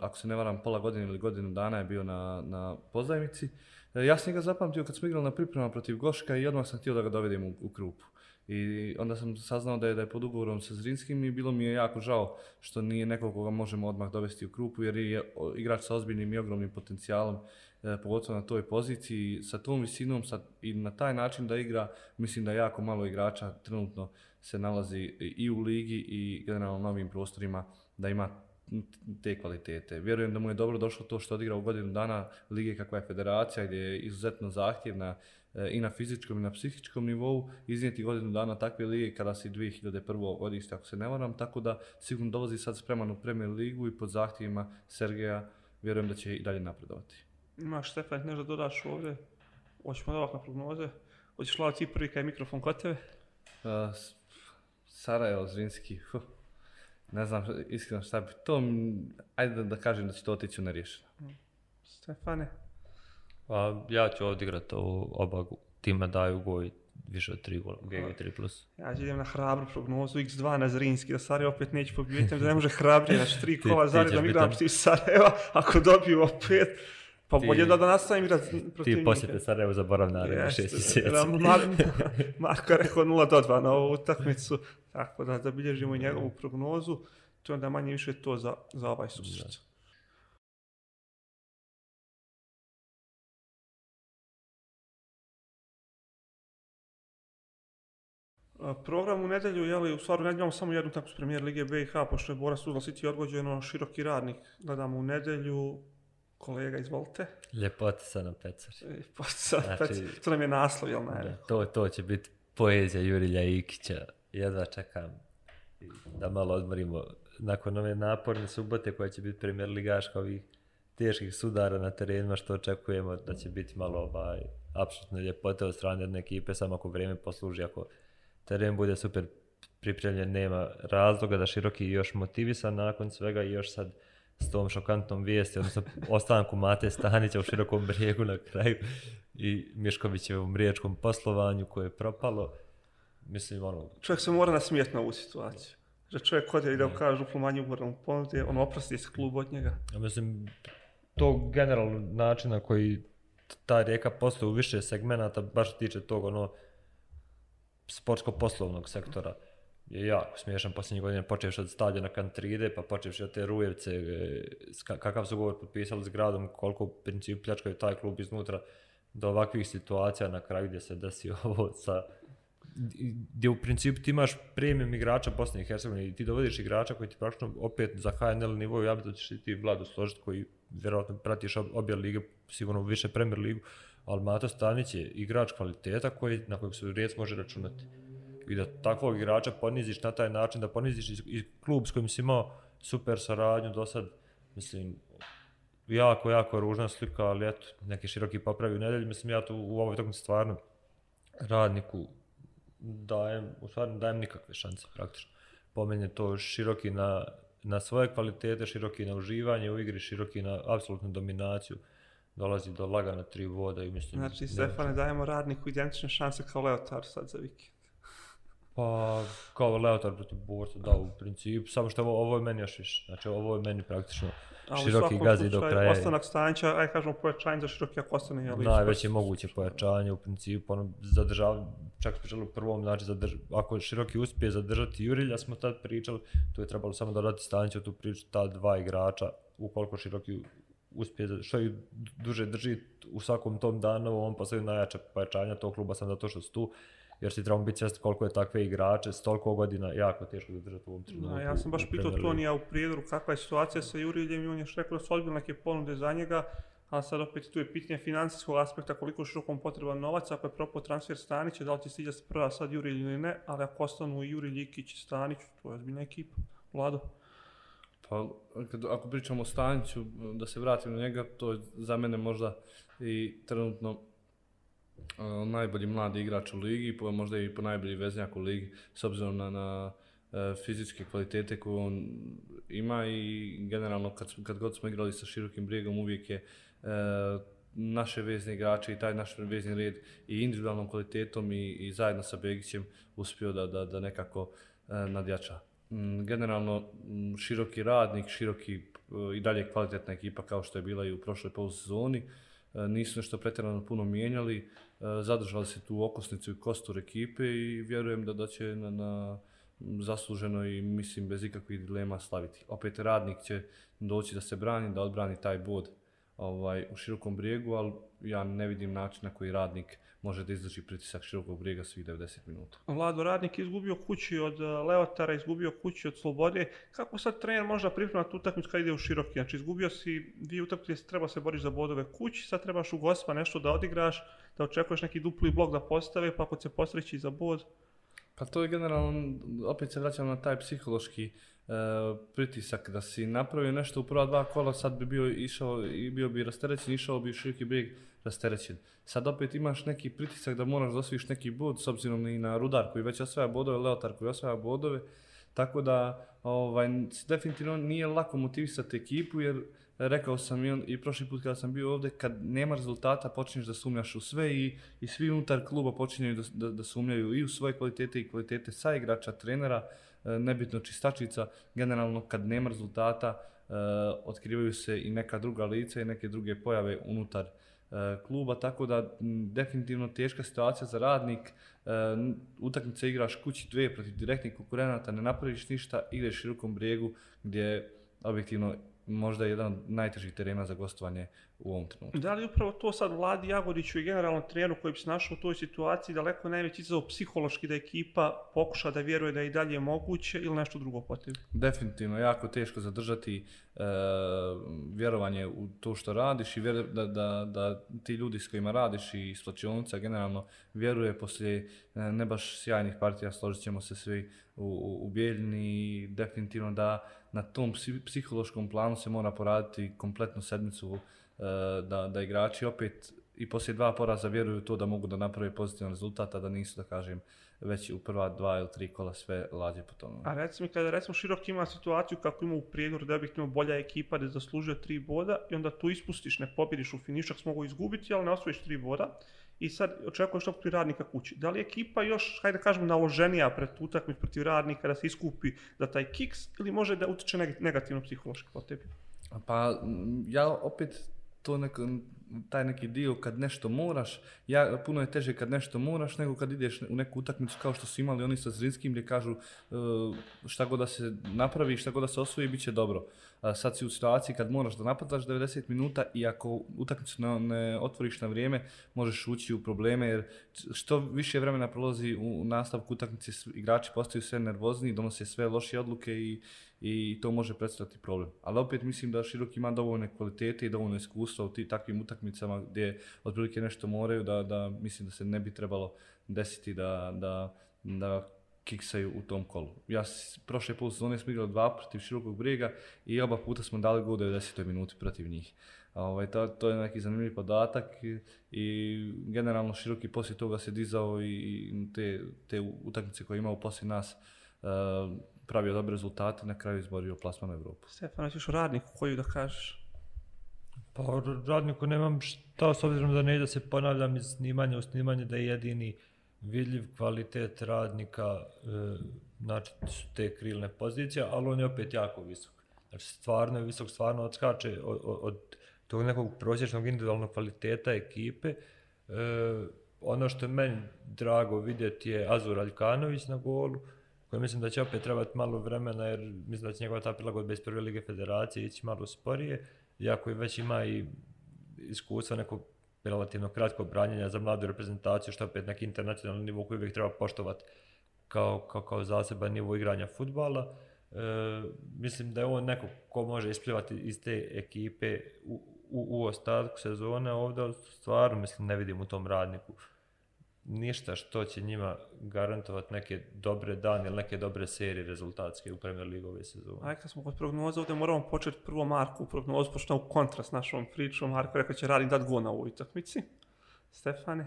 ako se ne varam, pola godine ili godinu dana je bio na, na pozajmici. E, ja sam ga zapamtio kad smo igrali na priprema protiv Goška i odmah sam htio da ga dovedem u, u krupu. I onda sam saznao da je, da je pod ugovorom sa Zrinskim i bilo mi je jako žao što nije nekog koga možemo odmah dovesti u krupu jer je igrač sa ozbiljnim i ogromnim potencijalom, e, pogotovo na toj poziciji, sa tom visinom sa, i na taj način da igra, mislim da jako malo igrača trenutno se nalazi i u ligi i generalno na novim prostorima da ima te kvalitete. Vjerujem da mu je dobro došlo to što odigra u godinu dana lige kakva je federacija gdje je izuzetno zahtjevna i na fizičkom i na psihičkom nivou iznijeti godinu dana takve lige kada si 2001. godište ako se ne varam, tako da sigurno dolazi sad spreman u Premier ligu i pod zahtjevima Sergeja vjerujem da će i dalje napredovati. Imaš Stefan, nešto dodaš ovdje? Hoćemo da na prognoze? Hoćeš Lao ti prvi kaj mikrofon kod tebe? Uh, Sarajevo, Zrinski, huh. ne znam iskreno šta bi, to, ajde da kažem da će to otići u nerješeno. Stefane? Pa ja ću odigrati ovo, oba tima daju goj više od 3 gola, GG 3+. Plus. Ja idem na hrabru prognozu, x2 na Zrinski, da Sarajevo opet neće pobijeti, da ne može hrabrije, znači tri kola ti zaredom ćeš igram protiv Sarajeva, ako dobiju opet, pa Ti- bolje da, da nastavim igrat protiv Ti posjete Sarajevo zaborav narednih Jeste, 6 mjeseci. da, Mar- Marko rekao 0 do 2 na ovu utakmicu, tako da zabilježimo njegovu prognozu, to je onda manje više to za, za ovaj susret. A, Program u nedelju, jeli, u stvaru nedelju imamo samo jednu utakmicu premijer Lige BiH, pošto je Bora Tuzla City odgođeno, široki radnik, gledamo u nedelju, kolega, izvolite. Ljepotica na pecar. E, Pa sad, Znači- znači, to nam je naslov, jel ne? Da, to, to će biti poezija Jurilja Ikića. Jedva čekam da malo odmorimo nakon ove naporne subote koja će biti premijer ligaška ovih teških sudara na terenima što očekujemo da će biti malo ovaj, apsolutno ljepote od strane jedne ekipe samo ako vrijeme posluži, ako teren bude super pripremljen, nema razloga da široki još motivisan nakon svega i još sad s tom šokantnom vijesti, odnosno ostanku Mate Stanića u širokom brijegu na kraju i Miškovićevom riječkom poslovanju koje je propalo. Mislim, ono, Čovjek se mora nasmijeti na ovu situaciju. Že čovjek kod je ide kaže duplo manju ugovornom ponudi, on oprosti se klub od njega. ja mislim, to generalno način na koji ta rijeka posluje u više segmenata, baš tiče tog ono sportsko-poslovnog sektora je jako smiješan posljednjih godina, počeš od stadiona Kantride, pa počeš od te Rujevce, e, kakav su govor potpisali s gradom, koliko u principu pljačkaju taj klub iznutra, do ovakvih situacija na kraju gdje se desi ovo sa gdje u principu ti imaš premium igrača Bosne i Hercegovine i ti dovodiš igrača koji ti praktično opet za HNL nivou, ja bi da ćeš ti Vladu složiti koji vjerojatno pratiš obje lige, sigurno više Premier ligu, ali Mato Stanić je igrač kvaliteta koji, na kojeg se Rijec može računati. I da takvog igrača poniziš na taj način, da poniziš i, klub s kojim si imao super saradnju do sad, mislim, jako, jako ružna slika, ali eto, neki široki popravi u nedelji, mislim, ja tu u ovoj utakmici stvarno radniku dajem, u stvari dajem nikakve šanse praktično. Po meni to široki na, na svoje kvalitete, široki na uživanje u igri, široki na apsolutnu dominaciju dolazi do lagana tri boda i mislim... Znači, ne- Stefane, dajemo radniku identične šanse kao Leotar sad za vikend. Pa, kao Leotar protiv Borca, da, u principu, samo što ovo, ovo je meni još više, znači ovo je meni praktično Ali u široki svakom gazi do slučaju, kraja. Ostanak Stanića, aj kažemo pojačanje za široki ako ostane. jel, najveće ispred- moguće pojačanje u principu, ono, zadržava, čak smo pričali u prvom, znači, zadrž, ako Široki uspije zadržati Jurilja, smo tad pričali, tu je trebalo samo dodati Stanića u tu priču, ta dva igrača, ukoliko Široki uspije, što i duže drži u svakom tom danu, on postaju najjača pojačanja tog kluba sam zato što su tu, jer si trebamo biti svjesni koliko je takve igrače s toliko godina jako teško zadržati u ovom trenutku. Da, ja sam baš pitao. Tonija u prijedoru kakva je situacija sa Juriljem i on je još rekao da su odbili neke ponude za njega, a sad opet tu je pitanje financijskog aspekta koliko je širokom potreban novac, ako je propao transfer Stanića, da li će stiđa prva sad Jurilj ili ne, ali ako ostanu i Jurij Ljikić i Stanić, to je ozbiljna ekipa. Vlado. Pa, kad, ako pričamo o Staniću, da se vratim na njega, to je za mene možda i trenutno uh, najbolji mladi igrač u ligi, po, možda i po najbolji veznjak u ligi, s obzirom na, na e, fizičke kvalitete koje on ima i generalno kad, kad god smo igrali sa širokim brijegom uvijek je e, naše vezne igrače i taj naš vezni red i individualnom kvalitetom i, i zajedno sa Begićem uspio da, da, da nekako e, nadjača. Mm, generalno mm, široki radnik, široki e, i dalje kvalitetna ekipa kao što je bila i u prošloj polusezoni. E, nisu nešto pretjerano puno mijenjali, e, zadržali se tu okosnicu i kostur ekipe i vjerujem da, da će na, na zasluženo i mislim bez ikakvih dilema slaviti. Opet radnik će doći da se brani, da odbrani taj bod ovaj, u širokom brijegu, ali ja ne vidim način na koji radnik može da izdrži pritisak širokog brijega svih 90 minuta. Vlado Radnik izgubio kući od eh, Leotara, izgubio kući od Slobode. Kako sad trener možda priprema tu utakmicu kad ide u široki? Znači izgubio si dvije utakmice, treba se boriš za bodove kući, sad trebaš u gospa nešto da odigraš, da očekuješ neki dupli blok da postave, pa ako se posreći za bod. Pa to je generalno, opet se vraćam na taj psihološki e, pritisak, da si napravio nešto u prva dva kola, sad bi bio išao i bio bi rasterećen, išao bi u široki brijeg rasterećen. Sad opet imaš neki pritisak da moraš da osviš neki bod, s obzirom i na Rudar koji već osvaja bodove, Leotar koji osvaja bodove, tako da ovaj, definitivno nije lako motivisati ekipu, jer rekao sam i, on, i prošli put kada sam bio ovdje, kad nema rezultata počinješ da sumnjaš u sve i, i svi unutar kluba počinjaju da, da, da sumnjaju i u svoje kvalitete i kvalitete sa igrača, trenera, e, nebitno čistačica, generalno kad nema rezultata e, otkrivaju se i neka druga lica i neke druge pojave unutar Eh, kluba, tako da m, definitivno teška situacija za radnik, eh, e, utakmice igraš kući dve protiv direktnih konkurenata, ne napraviš ništa, ideš širokom brijegu gdje objektivno možda je jedan od najtežih terena za gostovanje u ovom trenutku. Da li upravo to sad Vladi Jagodiću i generalno treneru koji bi se našao u toj situaciji daleko najveći izazov psihološki da ekipa pokuša da vjeruje da je i dalje moguće ili nešto drugo potrebi? Definitivno jako teško zadržati e, vjerovanje u to što radiš i vjer, da, da, da ti ljudi s kojima radiš i slačionica generalno vjeruje poslije e, ne baš sjajnih partija, složit ćemo se svi u, u, u Bijeljni i definitivno da na tom psihološkom planu se mora poraditi kompletnu sedmicu eh, da, da igrači opet i poslije dva poraza vjeruju to da mogu da naprave pozitivan rezultat, a da nisu, da kažem, već u prva dva ili tri kola sve lađe po tome. A recimo kada recimo Širok ima situaciju kako ima u Prijedoru da bi imao bolja ekipa da je zaslužio tri boda i onda tu ispustiš, ne pobjediš u finišu, ako mogu izgubiti, ali ne osvojiš tri boda i sad očekuješ tog protiv radnika kući. Da li je ekipa još, hajde da kažemo, naloženija pred tu utakmicu protiv radnika da se iskupi za taj kiks ili može da utiče negativno psihološki po tebi? Pa mm, ja opet to neko, taj neki dio kad nešto moraš, ja, puno je teže kad nešto moraš nego kad ideš u neku utakmicu kao što su imali oni sa Zrinskim gdje kažu e, šta god da se napravi, šta god da se osvoji, bit će dobro. Uh, sad si u situaciji kad moraš da napadaš 90 minuta i ako utakmicu ne, ne otvoriš na vrijeme, možeš ući u probleme jer što više vremena prolazi u, nastavku utakmice, igrači postaju sve nervozni, donose sve lošije odluke i, i to može predstavljati problem. Ali opet mislim da Širok ima dovoljne kvalitete i dovoljno iskustva u ti takvim utakmicama gdje otprilike nešto moraju da, da mislim da se ne bi trebalo desiti da, da, da kiksaju u tom kolu. Ja prošle pol sezone smo igrali dva protiv Širokog brijega i oba puta smo dali gol u 90. minuti protiv njih. A, Ovaj, to, to je neki zanimljiv podatak i, i generalno Široki poslije toga se dizao i, i te, te utakmice koje je imao poslije nas uh, pravio dobre rezultate, na kraju izborio plasman u Evropu. Stefano, ćeš o radniku koju da kažeš? Pa o radniku nemam šta, s obzirom da ne ide se ponavljam iz snimanja u snimanje da je jedini vidljiv kvalitet radnika, e, znači su te krilne pozicije, ali on je opet jako visok. Znači stvarno je visok, stvarno odskače od, od, od tog nekog prosječnog individualnog kvaliteta ekipe. E, ono što je meni drago vidjeti je Azur Aljkanović na golu, koji mislim da će opet trebati malo vremena jer mislim da će njegova ta prilagodba iz prve lige federacije ići malo sporije, iako već ima i iskustva nekog relativno kratko branjenja za mladu reprezentaciju, što opet neki internacionalni nivo koji uvijek treba poštovati kao, kao, kao zaseban nivo igranja futbala. E, mislim da je on neko ko može isplivati iz te ekipe u, u, u ostatku sezone ovdje, stvarno mislim ne vidim u tom radniku ništa što će njima garantovati neke dobre dane ili neke dobre serije rezultatske u Premier Ligu ove sezone. Ajde, kad smo kod prognoza, ovdje moramo početi prvo Marku u prognozu, pošto u kontra s našom pričom. Marko rekao će radnik dati gol na ovoj utakmici. Stefane?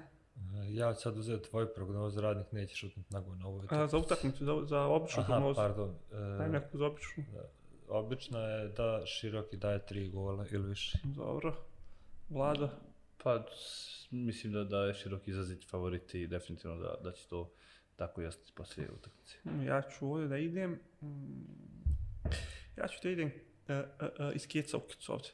Ja ću sad uzeti tvoju prognozu, radnik neće šutnuti na gol na ovoj utakmici. za utakmicu, za, za običnu Aha, prognozu. pardon. E, neku za običnu. Da. Obična je da široki daje tri gola ili više. Dobro. Vlada? Pa, mislim da, da je široki izrazit favoriti i definitivno da, da će to tako jasniti poslije utakmice. Mm, ja ću ovdje da idem, mm, ja ću da idem uh, uh, uh, iz Kjecovkicu ovdje.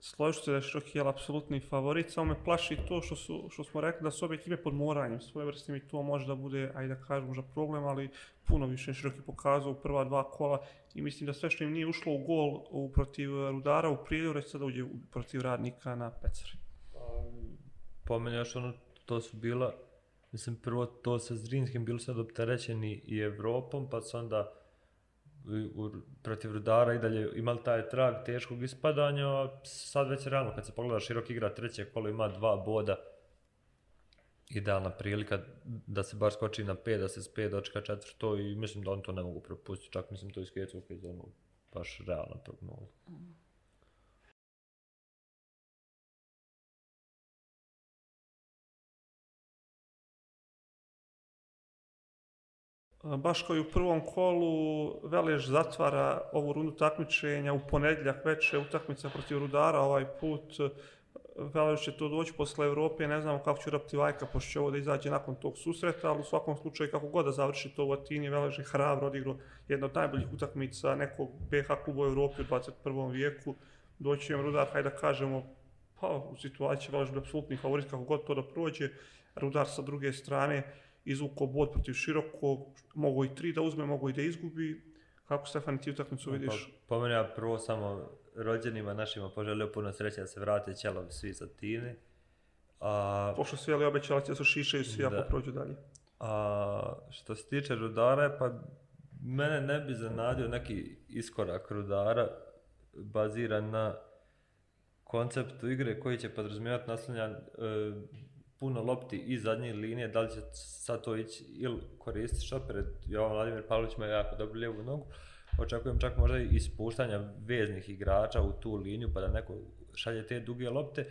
Složit se da je široki jel apsolutni favorit, samo me plaši to što, su, što smo rekli da su obje ekipe pod moranjem svoje vrste mi to može da bude, ajde da kažem, možda problem, ali puno više široki pokazao u prva dva kola i mislim da sve što im nije ušlo u gol u protiv Rudara u prijedu, reći sada uđe protiv radnika na Pecari po meni još ono, to su bila, mislim prvo to sa Zrinskim bili sad opterećeni i Evropom, pa su onda u, protiv Rudara i dalje imali taj trag teškog ispadanja, a sad već realno kad se pogleda širok igra treće kolo ima dva boda, idealna prilika da se bar skoči na 5, da se s 5 dočka četvrto i mislim da on to ne mogu propustiti, čak mislim to iskrecu iz onog baš realna prognoza. Mm. Baš kao i u prvom kolu, Velež zatvara ovu rundu takmičenja u ponedljak veče utakmica protiv Rudara ovaj put. Velež će to doći posle Evrope, ne znamo kako će Raptivajka, pošto će ovo da izađe nakon tog susreta, ali u svakom slučaju kako god da završi to u Atini, Velež je hrabro odigrao jedna od najboljih utakmica nekog BH kluba u Evropi u 21. vijeku. Doći im Rudar, hajde da kažemo, pa u situaciji Velež bi apsolutni favorit kako god to da prođe. Rudar sa druge strane, izvuko bod protiv širokog, mogu i tri da uzme, mogu i da izgubi. Kako Stefan ti utakmicu vidiš? Pa, po mene ja prvo samo rođenima našima poželio puno sreće da se vrate ćelovi svi sa Tine. A... Pošto su jeli obećali da su šišaju svi ako prođu dalje. A, što se tiče Rudara, pa mene ne bi zanadio neki iskorak Rudara baziran na konceptu igre koji će podrazumijevati naslanjan e, puno lopti iz zadnje linije, da li će sad to ići ili koristiti šopere, Jovan Vladimir Pavlović ima jako dobru lijevu nogu, očekujem čak možda i ispuštanja veznih igrača u tu liniju pa da neko šalje te duge lopte,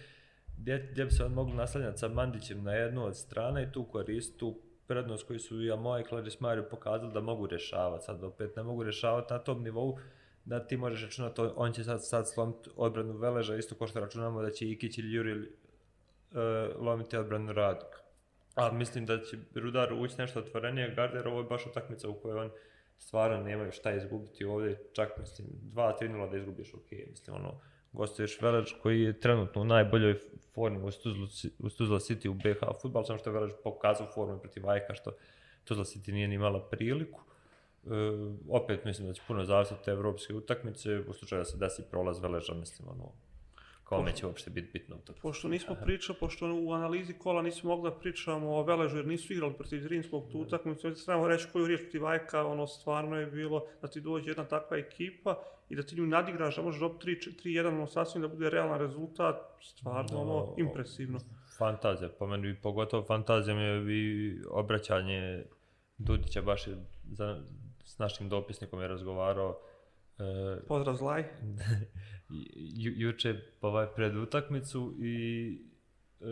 gdje, gdje bi se on mogli naslanjati sa Mandićem na jednu od strana i tu koristiti tu prednost koju su i Amoa i Klaris Mario pokazali da mogu rješavati, sad opet ne mogu rješavati na tom nivou, da ti možeš računati, on će sad, sad slomiti odbranu Veleža, isto ko što računamo da će Ikić ili Juri uh, lomiti odbranu radnika. A mislim da će Rudar ući nešto otvorenije, Garder ovo je baš utakmica u kojoj on stvarno nemaju šta izgubiti ovdje, čak mislim 2-3-0 da izgubiš, ok, mislim ono, gostuješ Velež koji je trenutno u najboljoj formi u Tuzla, Tuzla City u BH futbal, samo što je Velež pokazao formu protiv Ajka, što Tuzla City nije ni imala priliku. E, opet mislim da će puno zavisati te evropske utakmice, u slučaju da se desi prolaz Veleža, mislim ono, kome će uopšte biti bitno u tome. Pošto nismo pričali, pošto u analizi kola nismo mogli da pričamo o Veležu jer nisu igrali protiv Zrinskog tu utakmicu, ovdje trebamo reći koju riječ protiv Vajka, ono stvarno je bilo da ti dođe jedna takva ekipa i da ti nju nadigraš, da možeš dobiti 3-1, ono sasvim da bude realan rezultat, stvarno ono impresivno. Fantazija, po meni pogotovo fantazija mi je i obraćanje Dudića baš za, s našim dopisnikom je razgovarao. E, Pozdrav Zlaj. ju, juče ovaj pred utakmicu i e,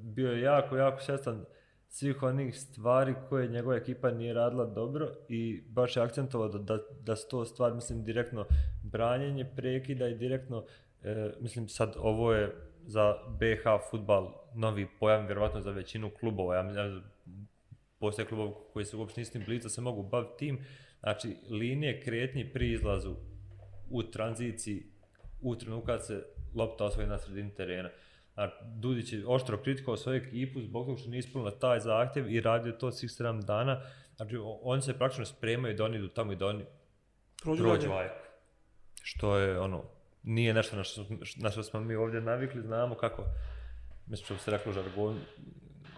bio je jako, jako svjestan svih onih stvari koje njegova ekipa nije radila dobro i baš je akcentovao da, da, da su to stvar, mislim, direktno branjenje prekida i direktno E, mislim sad ovo je za BH futbal novi pojam, vjerovatno za većinu klubova. Ja mislim, postoje klubovi koji se uopšte nisu blizu, se mogu baviti tim. Znači, linije kretnje pri izlazu u tranziciji, u trenutku kad se lopta osvoji na sredini terena. Znači, Dudić je oštro kritikovao svoju ekipu zbog toga što nije ispunila taj zahtjev i radio to svih 7 dana. Znači, oni se praktično spremaju da oni idu tamo i da oni Prođu prođu. Ajak. Što je ono, nije nešto na što, na što smo mi ovdje navikli, znamo kako, mislim što bi se reklo u žargonu,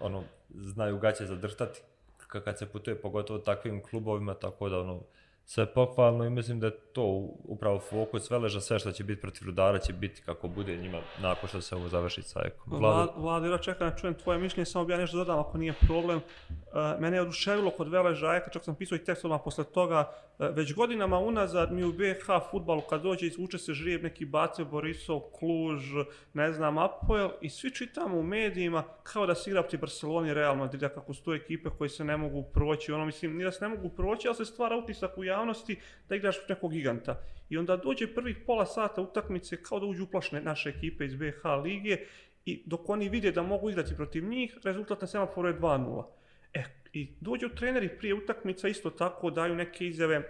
ono, znaju gaće zadrhtati k- kad se putuje, pogotovo takvim klubovima, tako da ono, sve pohvalno i mislim da je to upravo fokus Veleža, sve što će biti protiv Rudara će biti kako bude njima nakon što se ovo završi sa Ajakom. Vlado, Vlad, Vlado, ja da čujem tvoje mišljenje, samo bi ja nešto dodam ako nije problem. Uh, mene je oduševilo kod Veleža, Ajka, čak sam pisao i tekst odmah posle toga, uh, već godinama unazad mi u BH futbalu kad dođe izvuče se žrijeb neki Bace, Borisov, Kluž, ne znam, Apoel i svi čitamo u medijima kao da se igra protiv Barcelona i Real Madrida, kako su to ekipe koje se ne mogu proći, ono mislim, nije da se ne mogu proći, ali se stvara utisak u javnosti da igraš protiv nekog giganta. I onda dođe prvih pola sata utakmice kao da uđu uplašne naše ekipe iz BH lige i dok oni vide da mogu igrati protiv njih, rezultat na semaforu je 2-0. E, i dođu treneri prije utakmica isto tako daju neke izjave, e,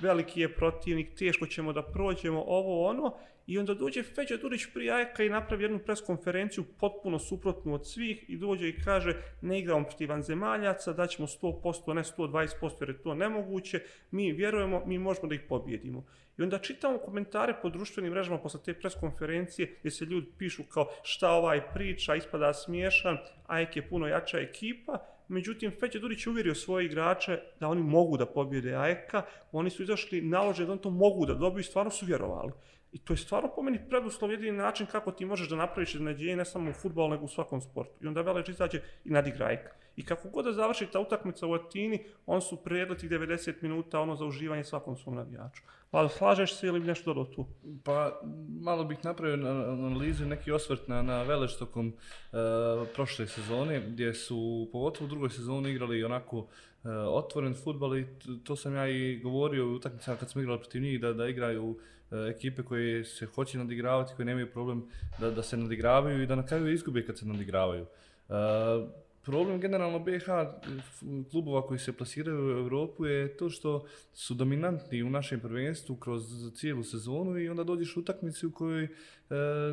veliki je protivnik, teško ćemo da prođemo, ovo ono, i onda dođe Feđa Durić prije Ajka i napravi jednu preskonferenciju potpuno suprotnu od svih i dođe i kaže ne igramo protiv vanzemaljaca, daćemo 100%, ne 120% jer je to nemoguće, mi vjerujemo, mi možemo da ih pobjedimo. I onda čitamo komentare po društvenim mrežama posle te preskonferencije gdje se ljudi pišu kao šta ovaj priča, ispada smiješan, Ajk je puno jača ekipa, međutim Feđa Durić je uvjerio svoje igrače da oni mogu da pobjede Ajka, oni su izašli naloženi da oni to mogu da dobiju i stvarno su vjerovali. I to je stvarno po meni preduslov jedini način kako ti možeš da napraviš iznenađenje ne samo u futbolu nego u svakom sportu. I onda Velež izađe i nadigra AEK. I kako god da završi ta utakmica u Atini, on su prijedli tih 90 minuta ono za uživanje svakom svom navijaču. Pa slažeš se ili nešto dodao tu? Pa malo bih napravio na- analizu neki osvrt na, na Velež tokom e, prošle sezone gdje su pogotovo u drugoj sezoni igrali onako e, otvoren futbal i to sam ja i govorio u utakmicama kad smo igrali protiv njih da, da igraju Eh, ekipe koje se hoće nadigravati, koje nemaju problem da, da se nadigravaju i da na kraju izgube kad se nadigravaju. E, Problem generalno BH klubova koji se plasiraju u Europu je to što su dominantni u našem prvenstvu kroz cijelu sezonu i onda dođeš u utakmicu u kojoj e,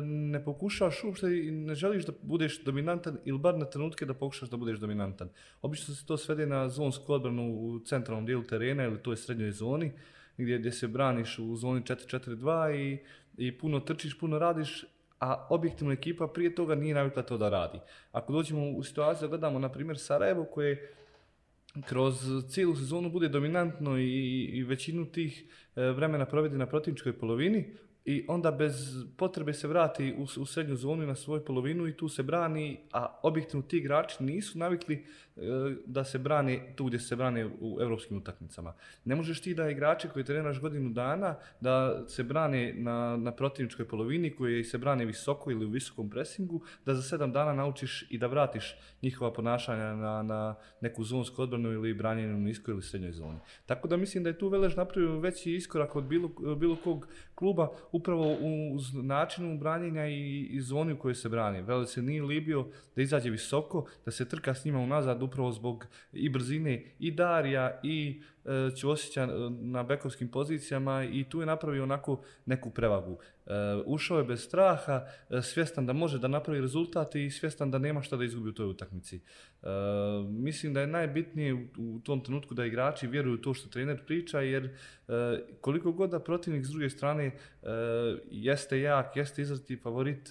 ne pokušaš uopšte i ne želiš da budeš dominantan ili bar na trenutke da pokušaš da budeš dominantan. Obično se to svede na zonsku odbranu u centralnom dijelu terena ili toj srednjoj zoni gdje, gdje se braniš u zoni 4-4-2 i, i puno trčiš, puno radiš, a objektivna ekipa prije toga nije navikla to da radi. Ako dođemo u situaciju da gledamo, na primjer, Sarajevo koje kroz cijelu sezonu bude dominantno i, i većinu tih e, vremena provede na protivničkoj polovini i onda bez potrebe se vrati u, u srednju zonu na svoju polovinu i tu se brani, a objektivno ti igrači nisu navikli e, da se brane tu gdje se brane u evropskim utakmicama. Ne možeš ti da igrače koji treniraš godinu dana da se brane na, na protivničkoj polovini koji se brane visoko ili u visokom presingu, da za sedam dana naučiš i da vratiš njihova ponašanja na, na neku zonsku odbranu ili branjenju u niskoj ili srednjoj zoni. Tako da mislim da je tu Velež napravio veći iskorak od bilo, bilo kog kluba upravo u načinu branjenja i, i zoni u kojoj se brani. Vele se nije libio da izađe visoko, da se trka s njima unazad upravo zbog i brzine i Darija i e, Ćosića e, na bekovskim pozicijama i tu je napravio onako neku prevagu. Eh, ušao je bez straha, eh, svjestan da može da napravi rezultat i svjestan da nema šta da izgubi u toj utakmici. Eh, mislim da je najbitnije u, tom trenutku da igrači vjeruju u to što trener priča, jer koliko god da protivnik s druge strane jeste jak, jeste izraziti favorit,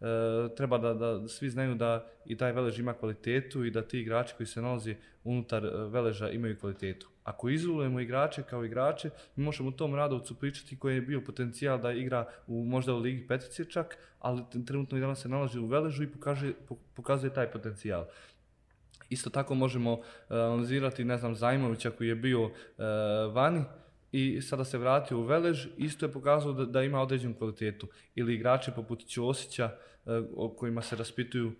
e, treba da, da svi znaju da i taj Velež ima kvalitetu i da ti igrači koji se nalazi unutar e, Veleža imaju kvalitetu. Ako izolujemo igrače kao igrače, mi možemo tom Radovcu pričati koji je bio potencijal da igra u možda u Ligi Petice čak, ali trenutno i danas se nalazi u Veležu i pokaže, pokazuje taj potencijal. Isto tako možemo e, analizirati, ne znam, Zajmovića koji je bio uh, vani i sada se vratio u Velež, isto je pokazao da, da ima određenu kvalitetu. Ili igrače poput Ćosića eh, o kojima se raspituju uh,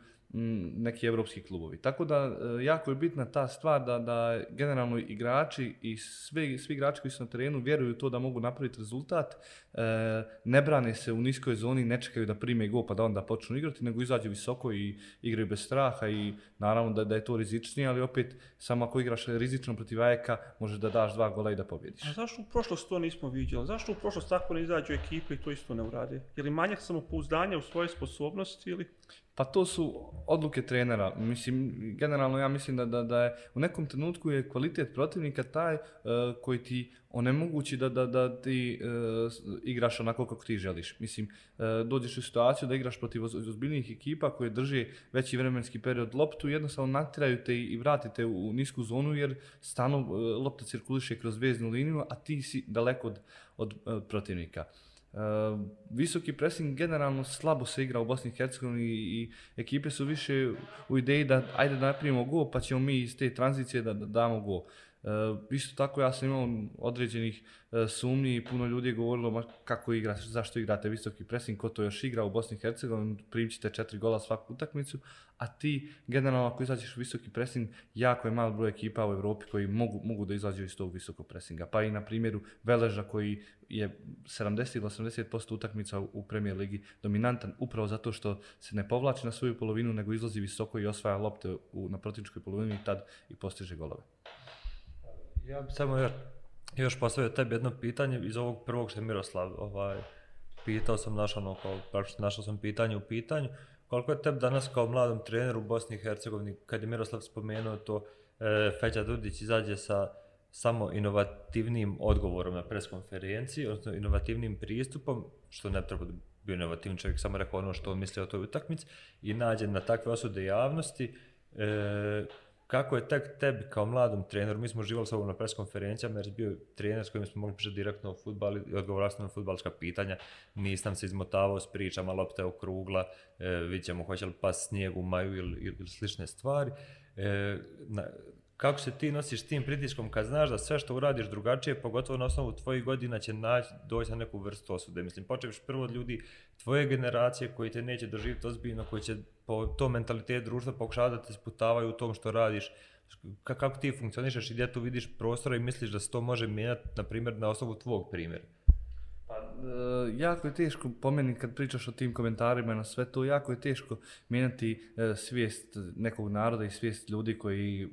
neki evropski klubovi. Tako da e, jako je bitna ta stvar da, da generalno igrači i svi, svi igrači koji su na terenu vjeruju to da mogu napraviti rezultat, e, ne brane se u niskoj zoni, ne čekaju da prime gol pa da onda počnu igrati, nego izađu visoko i igraju bez straha i naravno da, da je to rizičnije, ali opet samo ako igraš rizično protiv Ajeka, možeš da daš dva gola i da pobjediš. A zašto u prošlost to nismo vidjeli? Zašto u prošlost tako ne izađu ekipe i to isto ne urade? Je li manjak samopouzdanja u svoje sposobnosti ili... Pa to su odluke trenera. Mislim, generalno ja mislim da, da, da je u nekom trenutku je kvalitet protivnika taj uh, koji ti onemogući da, da, da ti uh, igraš onako kako ti želiš. Mislim, uh, dođeš u situaciju da igraš protiv ozbiljnih ekipa koje drže veći vremenski period loptu, jednostavno natiraju te i vratite u, u nisku zonu jer stano uh, lopta cirkuliše kroz veznu liniju, a ti si daleko od, od uh, protivnika. Uh, Ehm, visoki pressing generalno slabo se igra u Bosni i Hercegovini i, ekipe su više u ideji da ajde da napravimo gol pa ćemo mi iz te tranzicije da, da damo gol. Uh, isto tako ja sam imao određenih uh, sumnji i puno ljudi je govorilo ma, kako igraš, zašto igrate visoki pressing, ko to još igra u Bosni i Hercegovini, primćete četiri gola svaku utakmicu, a ti generalno ako izađeš u visoki pressing, jako je malo broj ekipa u Evropi koji mogu, mogu da izađu iz tog visokog pressinga. Pa i na primjeru Veleža koji je 70 ili 80% utakmica u Premier Ligi dominantan upravo zato što se ne povlači na svoju polovinu nego izlazi visoko i osvaja lopte u, na protivničkoj polovini i tad i postiže golove. Ja bi samo još, još postavio tebi jedno pitanje iz ovog prvog što je Miroslav ovaj, pitao sam našao, ono, kao, našao sam pitanje u pitanju. Koliko je tebi danas kao mladom treneru u Bosni i Hercegovini, kad je Miroslav spomenuo to, e, Feća Dudić izađe sa samo inovativnim odgovorom na preskonferenciji, odnosno inovativnim pristupom, što ne treba da bio inovativni čovjek, samo rekao ono što misli o toj utakmici, i nađe na takve osude javnosti, e, kako je tek tebi kao mladom treneru, mi smo živali s ovom na preskonferencijama jer je bio trener s kojim smo mogli pričati direktno o futbali i odgovorati na futbalska pitanja, nisam se izmotavao s pričama, lopta je okrugla, e, vidjet ćemo hoće li pas snijeg u maju ili, ili slične stvari. E, na, kako se ti nosiš tim pritiskom kad znaš da sve što uradiš drugačije, pogotovo na osnovu tvojih godina će naći, doći na neku vrstu osude. Mislim, počeviš prvo od ljudi tvoje generacije koji te neće doživjeti ozbiljno, koji će po to mentalitet društva pokušava da te sputavaju u tom što radiš. Kako ti funkcionišeš i gdje tu vidiš prostora i misliš da se to može mijenjati, na primjer, na osnovu tvog primjera? Pa, e, jako je teško, po meni kad pričaš o tim komentarima na sve to, jako je teško mijenjati e, svijest nekog naroda i svijest ljudi koji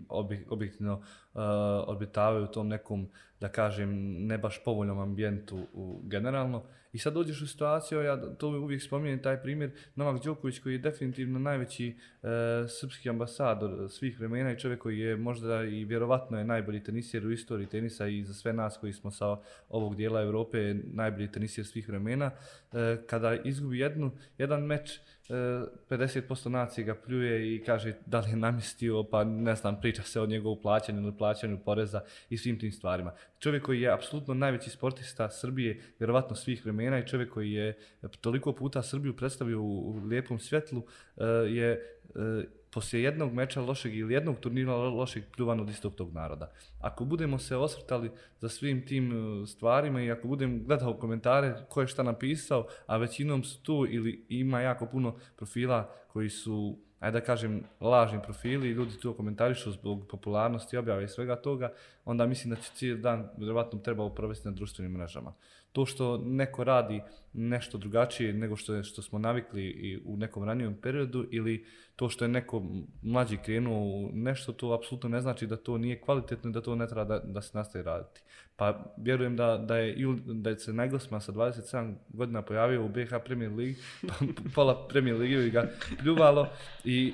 objektivno Eh, uh, orbitavaju u tom nekom, da kažem, ne baš povoljnom ambijentu u, generalno. I sad dođeš u situaciju, ja to uvijek spominjem taj primjer, Novak Đoković koji je definitivno najveći e, srpski ambasador svih vremena i čovjek koji je možda i vjerovatno je najbolji tenisir u istoriji tenisa i za sve nas koji smo sa ovog dijela Europe najbolji tenisir svih vremena. E, kada izgubi jednu, jedan meč, E, 50% nacije ga pljuje i kaže da li je namistio, pa ne znam, priča se o njegovu plaćanju ili plaćanju poreza i svim tim stvarima. Čovjek koji je apsolutno najveći sportista Srbije, vjerovatno svih vremena i čovjek koji je toliko puta Srbiju predstavio u lijepom svjetlu, e, je e, poslije jednog meča lošeg ili jednog turnira lošeg pljuvan od istog tog naroda. Ako budemo se osvrtali za svim tim e, stvarima i ako budem gledao komentare ko je šta napisao, a većinom su tu ili ima jako puno profila koji su ajde da kažem, lažni profili i ljudi tu komentarišu zbog popularnosti objave i svega toga, onda mislim da će cijeli dan vjerovatno trebao provesti na društvenim mrežama. To što neko radi nešto drugačije nego što je, što smo navikli i u nekom ranijem periodu ili to što je neko mlađi krenuo u nešto, to apsolutno ne znači da to nije kvalitetno i da to ne treba da, da se nastaje raditi. Pa vjerujem da, da, je, da je se Najgosma sa 27 godina pojavio u BH Premier League, pa, pa pola Premier League ga pljuvalo i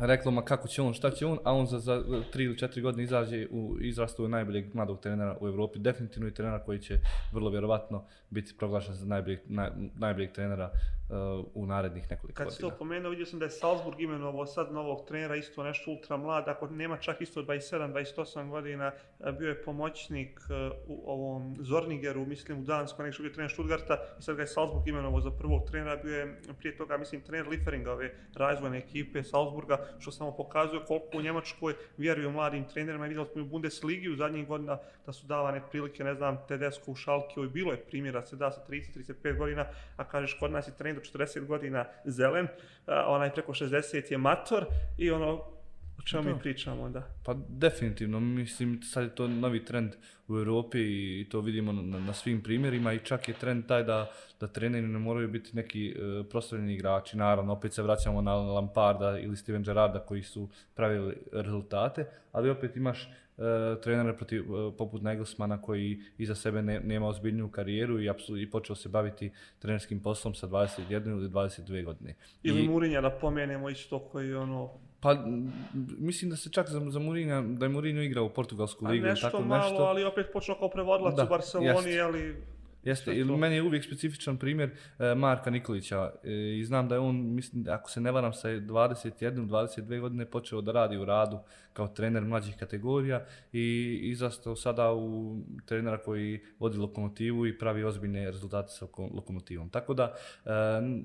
reklo ma kako će on, šta će on, a on za, za tri ili četiri godine izađe u izrastu najboljeg mladog trenera u Evropi, definitivno i trenera koji će vrlo vjerovatno biti proglašen za najboljeg, naj, najboljeg trenera uh, u narednih nekoliko Kad godina. Kad si to pomenuo, vidio sam da je Salzburg imenovao sad novog trenera, isto nešto ultra mlad, ako nema čak isto 27-28 godina, bio je pomoćnik uh, u ovom Zornigeru, mislim u Dansku, nekšto bio trener Stuttgarta, i sad ga je Salzburg imenovao za prvog trenera, bio je prije toga, mislim, trener Lieferinga, ove razvojne ekipe Salzburga, što samo pokazuje koliko u Njemačkoj vjeruju mladim trenerima. Vidjeli smo i u Bundesligi u zadnjih godina da su davane prilike, ne znam, Tedesco u Šalke, i bilo je primjera se da sa 30-35 godina, a kažeš kod nas je trener do 40 godina zelen, a, onaj preko 60 je mator i ono, o čemu mi pričamo onda? Pa definitivno, mislim sad je to novi trend u Europi i to vidimo na, na svim primjerima i čak je trend taj da, da treneri ne moraju biti neki uh, proslavljeni igrači. Naravno, opet se vraćamo na Lamparda ili Steven Gerrarda koji su pravili rezultate, ali opet imaš uh, trenere protiv, uh, poput Nagelsmana koji iza sebe ne, nema ozbiljniju karijeru i, apsolu, i počeo se baviti trenerskim poslom sa 21 ili 22 godine. Ili I, Murinja da pomenemo isto koji ono Pa, mislim da se čak za, za Mourinho, da je Mourinho igrao u portugalsku ligu nešto tako malo, nešto. ali opet počeo kao prevodilac Da, u Barceloni, jeste. ali Jeste, ili meni je uvijek specifičan primjer e, Marka Nikolića e, i znam da je on, mislim, ako se ne varam, sa 21-22 godine počeo da radi u radu kao trener mlađih kategorija i izrastao sada u trenera koji vodi lokomotivu i pravi ozbiljne rezultate sa loko- lokomotivom. Tako da e,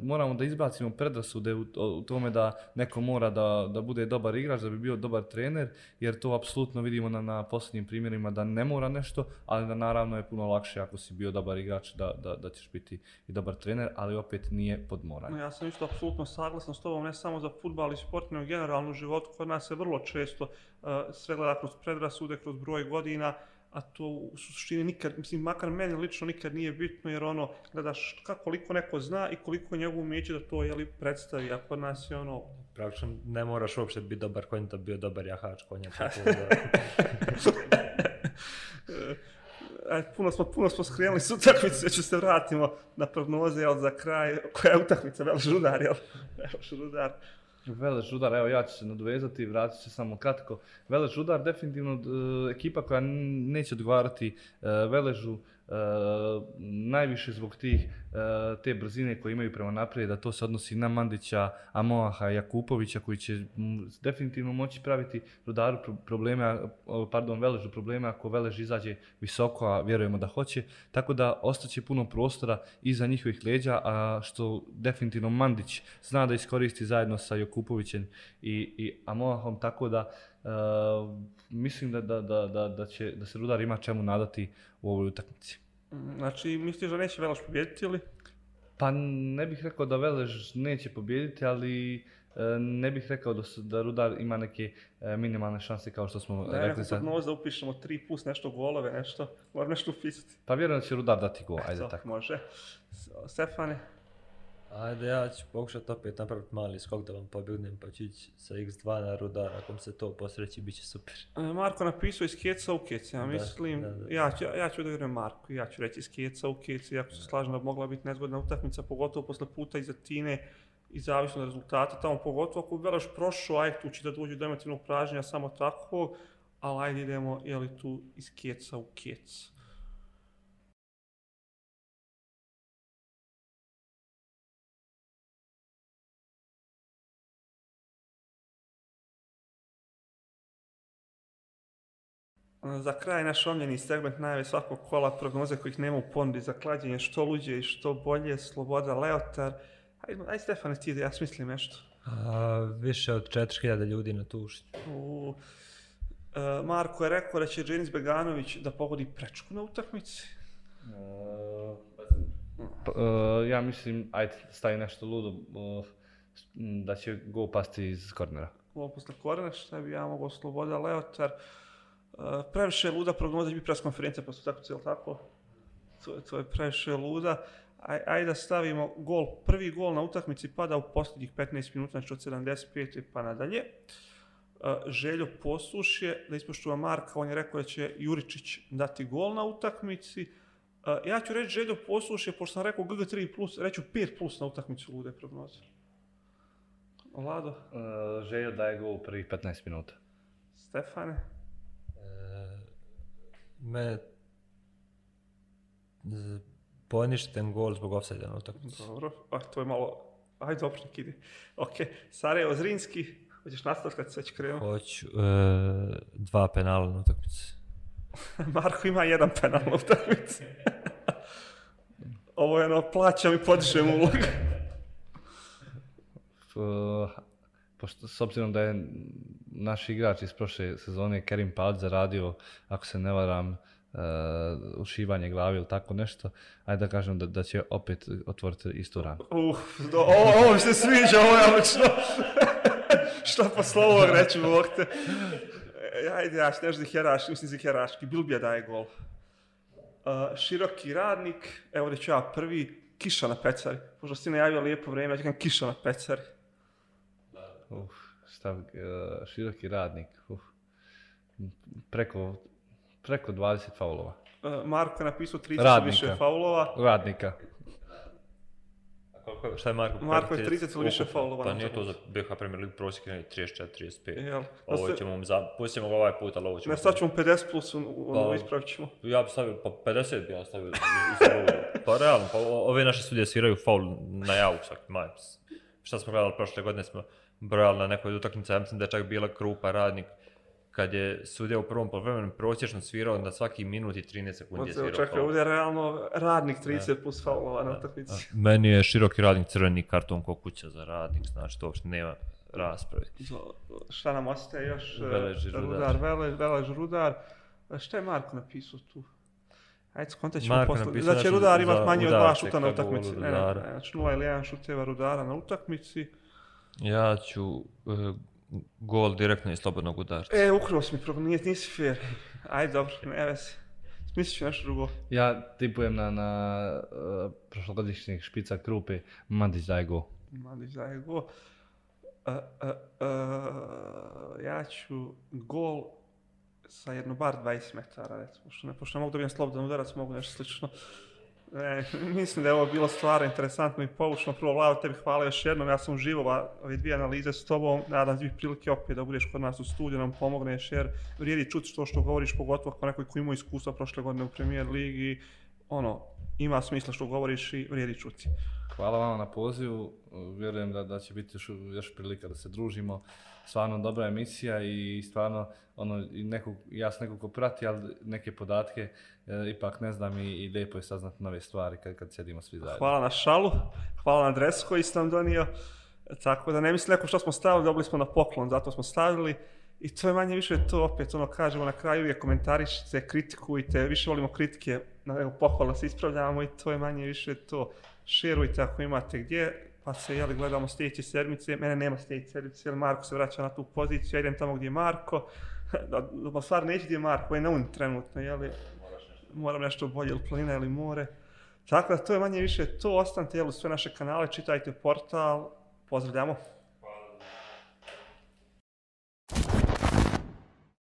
moramo da izbacimo predrasude u, u tome da neko mora da, da bude dobar igrač, da bi bio dobar trener, jer to apsolutno vidimo na, na posljednjim primjerima da ne mora nešto, ali da naravno je puno lakše ako si bio dobar igrač da, da, da ćeš biti i dobar trener, ali opet nije pod moranje. Ja sam isto apsolutno saglasan s tobom, ne samo za futbal i sport, nego generalno u životu. Kod nas se vrlo često uh, sve gleda kroz predrasude, kroz broj godina, a to u suštini nikad, mislim, makar meni lično nikad nije bitno, jer ono, gledaš kako, koliko neko zna i koliko je njegovo umijeće da to, jeli, predstavi, a kod nas je ono, Praktično ne moraš uopšte biti dobar konj da bi bio dobar jahač konja. Tako da, Aj, puno smo, puno smo skrenuli s utakmice, ću se vratimo na prognoze, jel, za kraj, koja je utakmica, Veleš Rudar, jel? evo Rudar. Veleš Rudar, evo ja ću se nadovezati i vratit ću se samo kratko. Veleš Rudar definitivno e, ekipa koja neće odgovarati e, Veležu e, najviše zbog tih Eh, te brzine koje imaju prema naprijed, da to se odnosi na Mandića, Amoaha, Jakupovića koji će mm, definitivno moći praviti Rudaru probleme, pardon, Veležu probleme ako Velež izađe visoko, a vjerujemo da hoće. Tako da ostaće puno prostora iza njihovih leđa, a što definitivno Mandić zna da iskoristi zajedno sa Jokupovićem i, i Amoahom, tako da uh, mislim da, da, da, da, da, će, da se Rudar ima čemu nadati u ovoj utakmici. Znači, misliš da neće Veleš pobijediti ili? Pa ne bih rekao da Velež neće pobijediti, ali e, ne bih rekao da, su, da Rudar ima neke e, minimalne šanse kao što smo Da, rekli sad. prognozu da upišemo 3 plus nešto golove, nešto, moram nešto upisati. Pa vjerujem da će Rudar dati gol, ajde To, tako. Može. Stefane, ajde, ja ću pokušati opet napraviti mali skok da vam pobjegnem, pa ću ići sa x2 na rudar, ako mi se to posreći, bit će super. e, Marko napisao iz Keca u Kec, ja Da, mislim, da, da. Ja, ću, ja ću da vjerujem Marku, ja ću reći iz Keca u Kec, iako se slažem da bi mogla biti nezgodna utakmica, pogotovo posle puta iza Tine i zavisno od rezultata, tamo pogotovo ako bi Veleš prošao, ajde tu će da dođe do emotivnog pražnja samo tako, ali ajde idemo, je li tu iz Keca u Kec. Za kraj naš omljeni segment najave svakog kola prognoze kojih nema u ponudi za klađenje što luđe i što bolje, Sloboda, Leotar. Ajde, aj Stefane ti da ja smislim nešto. A, više od 4000 ljudi na tušnju. U, e, Marko je rekao da će Dženis Beganović da pogodi prečku na utakmici. Pa, e, ja mislim, ajde, stavi nešto ludo, e, da će gol pasti iz kornera. Ovo posle korena, šta bi ja mogao Sloboda, Leotar. E, previše je luda prognoza biti pres konferencija posle tako cijel tako. To, je- to je previše luda. Aj, ajde da stavimo gol, prvi gol na utakmici pada u posljednjih 15 minuta, znači od 75. pa nadalje. Uh, Željo poslušje, da ispoštuje Marka, on je rekao da će Juričić dati gol na utakmici. Uh, ja ću reći Željo poslušje, pošto sam rekao GG3+, plus, reću 5 plus na utakmicu lude prognoze. Lado, Željo daje gol u prvih 15 minuta. Stefane, z- poništen gol zbog offside na utakmici. dobro, a to je malo, ajde opšnik ide. Ok, Sarajevo Zrinski, hoćeš nastaviti kad se već krenuo? Hoću e, dva penala na utakmici. Marko ima jedan penal na utakmici. Ovo je ono, plaćam i podižem ulog. Pošto, s obzirom da je naš igrač iz prošle sezone Kerim Pad zaradio, ako se ne varam, uh, ušivanje glavi ili tako nešto, ajde da kažem da, da će opet otvoriti istu ranu. Uh, do, ovo, ovo mi se sviđa, ovo je odlično. Šta posle ovog reći, Bog te. E, ajde, ja nešto za heraški, mislim za heraški. Bilbija daje gol. Uh, široki radnik, evo da ću ja prvi, kiša na pecari. Možda si najavio lijepo vrijeme, ja ću kiša na pecari. Uf, šta, uh, široki radnik, uf. Preko, preko 20 faulova. Uh, Marko je napisao 30 Radnika. više faulova. Radnika. Koliko, šta je Marko? Marko je 30 ili više faulova Pa nije to za. BH Premier League prosjek je 34-35. Jel? Ovo se- ćemo mu za, pustimo ga ovaj put, ali ovo ćemo... Ne, sad ćemo 50 plus, ono, Pa- ispravit ćemo. Ja bi stavio, pa 50 bi ja stavio. pa realno, pa ove naše sudije sviraju faul na javu svaki maj. Šta smo gledali prošle godine, smo brojali na nekoj utakmici, ja mislim da je čak bila Krupa radnik, kad je sudija u prvom polovremenu prosječno svirao na svaki minut i 13 sekundi je svirao Čekaj, faul. ovdje je realno radnik 30 plus faulova na utakmici. Meni je široki radnik crveni karton ko kuća za radnik, znači to uopšte nema rasprave. Šta nam ostaje još? Velež Rudar. Rudar, Velež, Velež, Rudar. Šta je Marko napisao tu? Ajde, skontat ćemo Marko posle. Da će nešto Rudar za imat manje od dva šuta na utakmici. Ne, ne, ne, znači 0 ili 1 šuteva Rudara na utakmici. Ja ću uh, gol direktno iz slobodnog udarca. E, ukrao si mi, pro- nije, nisi fair. Ajde, dobro, ne vezi. Smislit ću nešto drugo. Ja tipujem na, na uh, prošlogodišnjeg špica Krupe, Mandić daje gol. Mandić daje gol. E, e, e, ja ću gol sa jedno bar 20 metara, recimo. Pošto ne, pošto ne mogu dobijem slobodan udarac, mogu nešto slično. E, mislim da je ovo bilo stvarno interesantno i poučno. Prvo, Vlado, tebi hvala još jednom. Ja sam uživo ove dvije analize s tobom. Nadam se bih prilike opet da budeš kod nas u studiju, nam pomogneš, jer vrijedi čuti što što govoriš, pogotovo kao nekoj koji ima iskustva prošle godine u premijer ligi. Ono, ima smisla što govoriš i vrijedi čuti. Hvala vam na pozivu, vjerujem da, da će biti još, još prilika da se družimo. Stvarno dobra emisija i stvarno ono, i nekog, ja sam nekog ko prati, ali neke podatke e, ipak ne znam i, i lijepo je saznati nove stvari kad, kad sjedimo svi zajedno. Hvala na šalu, hvala na dres koji ste nam donio. Tako da ne mislim neko što smo stavili, dobili smo na poklon, zato smo stavili. I to je manje više to opet, ono kažemo na kraju je komentarišite, kritikujte, više volimo kritike, na nego pohvala se ispravljamo i to je manje više to. Šerujte ako imate gdje, pa se jeli, gledamo sljedeće sedmice, mene nema sljedeće sedmice, jer Marko se vraća na tu poziciju, ja idem tamo gdje je Marko, da, da stvar neće gdje je Marko, je na un trenutno, jeli, moram nešto bolje, ili planina ili more. Tako da to je manje više to, ostanite jel, u sve naše kanale, čitajte portal, pozdravljamo.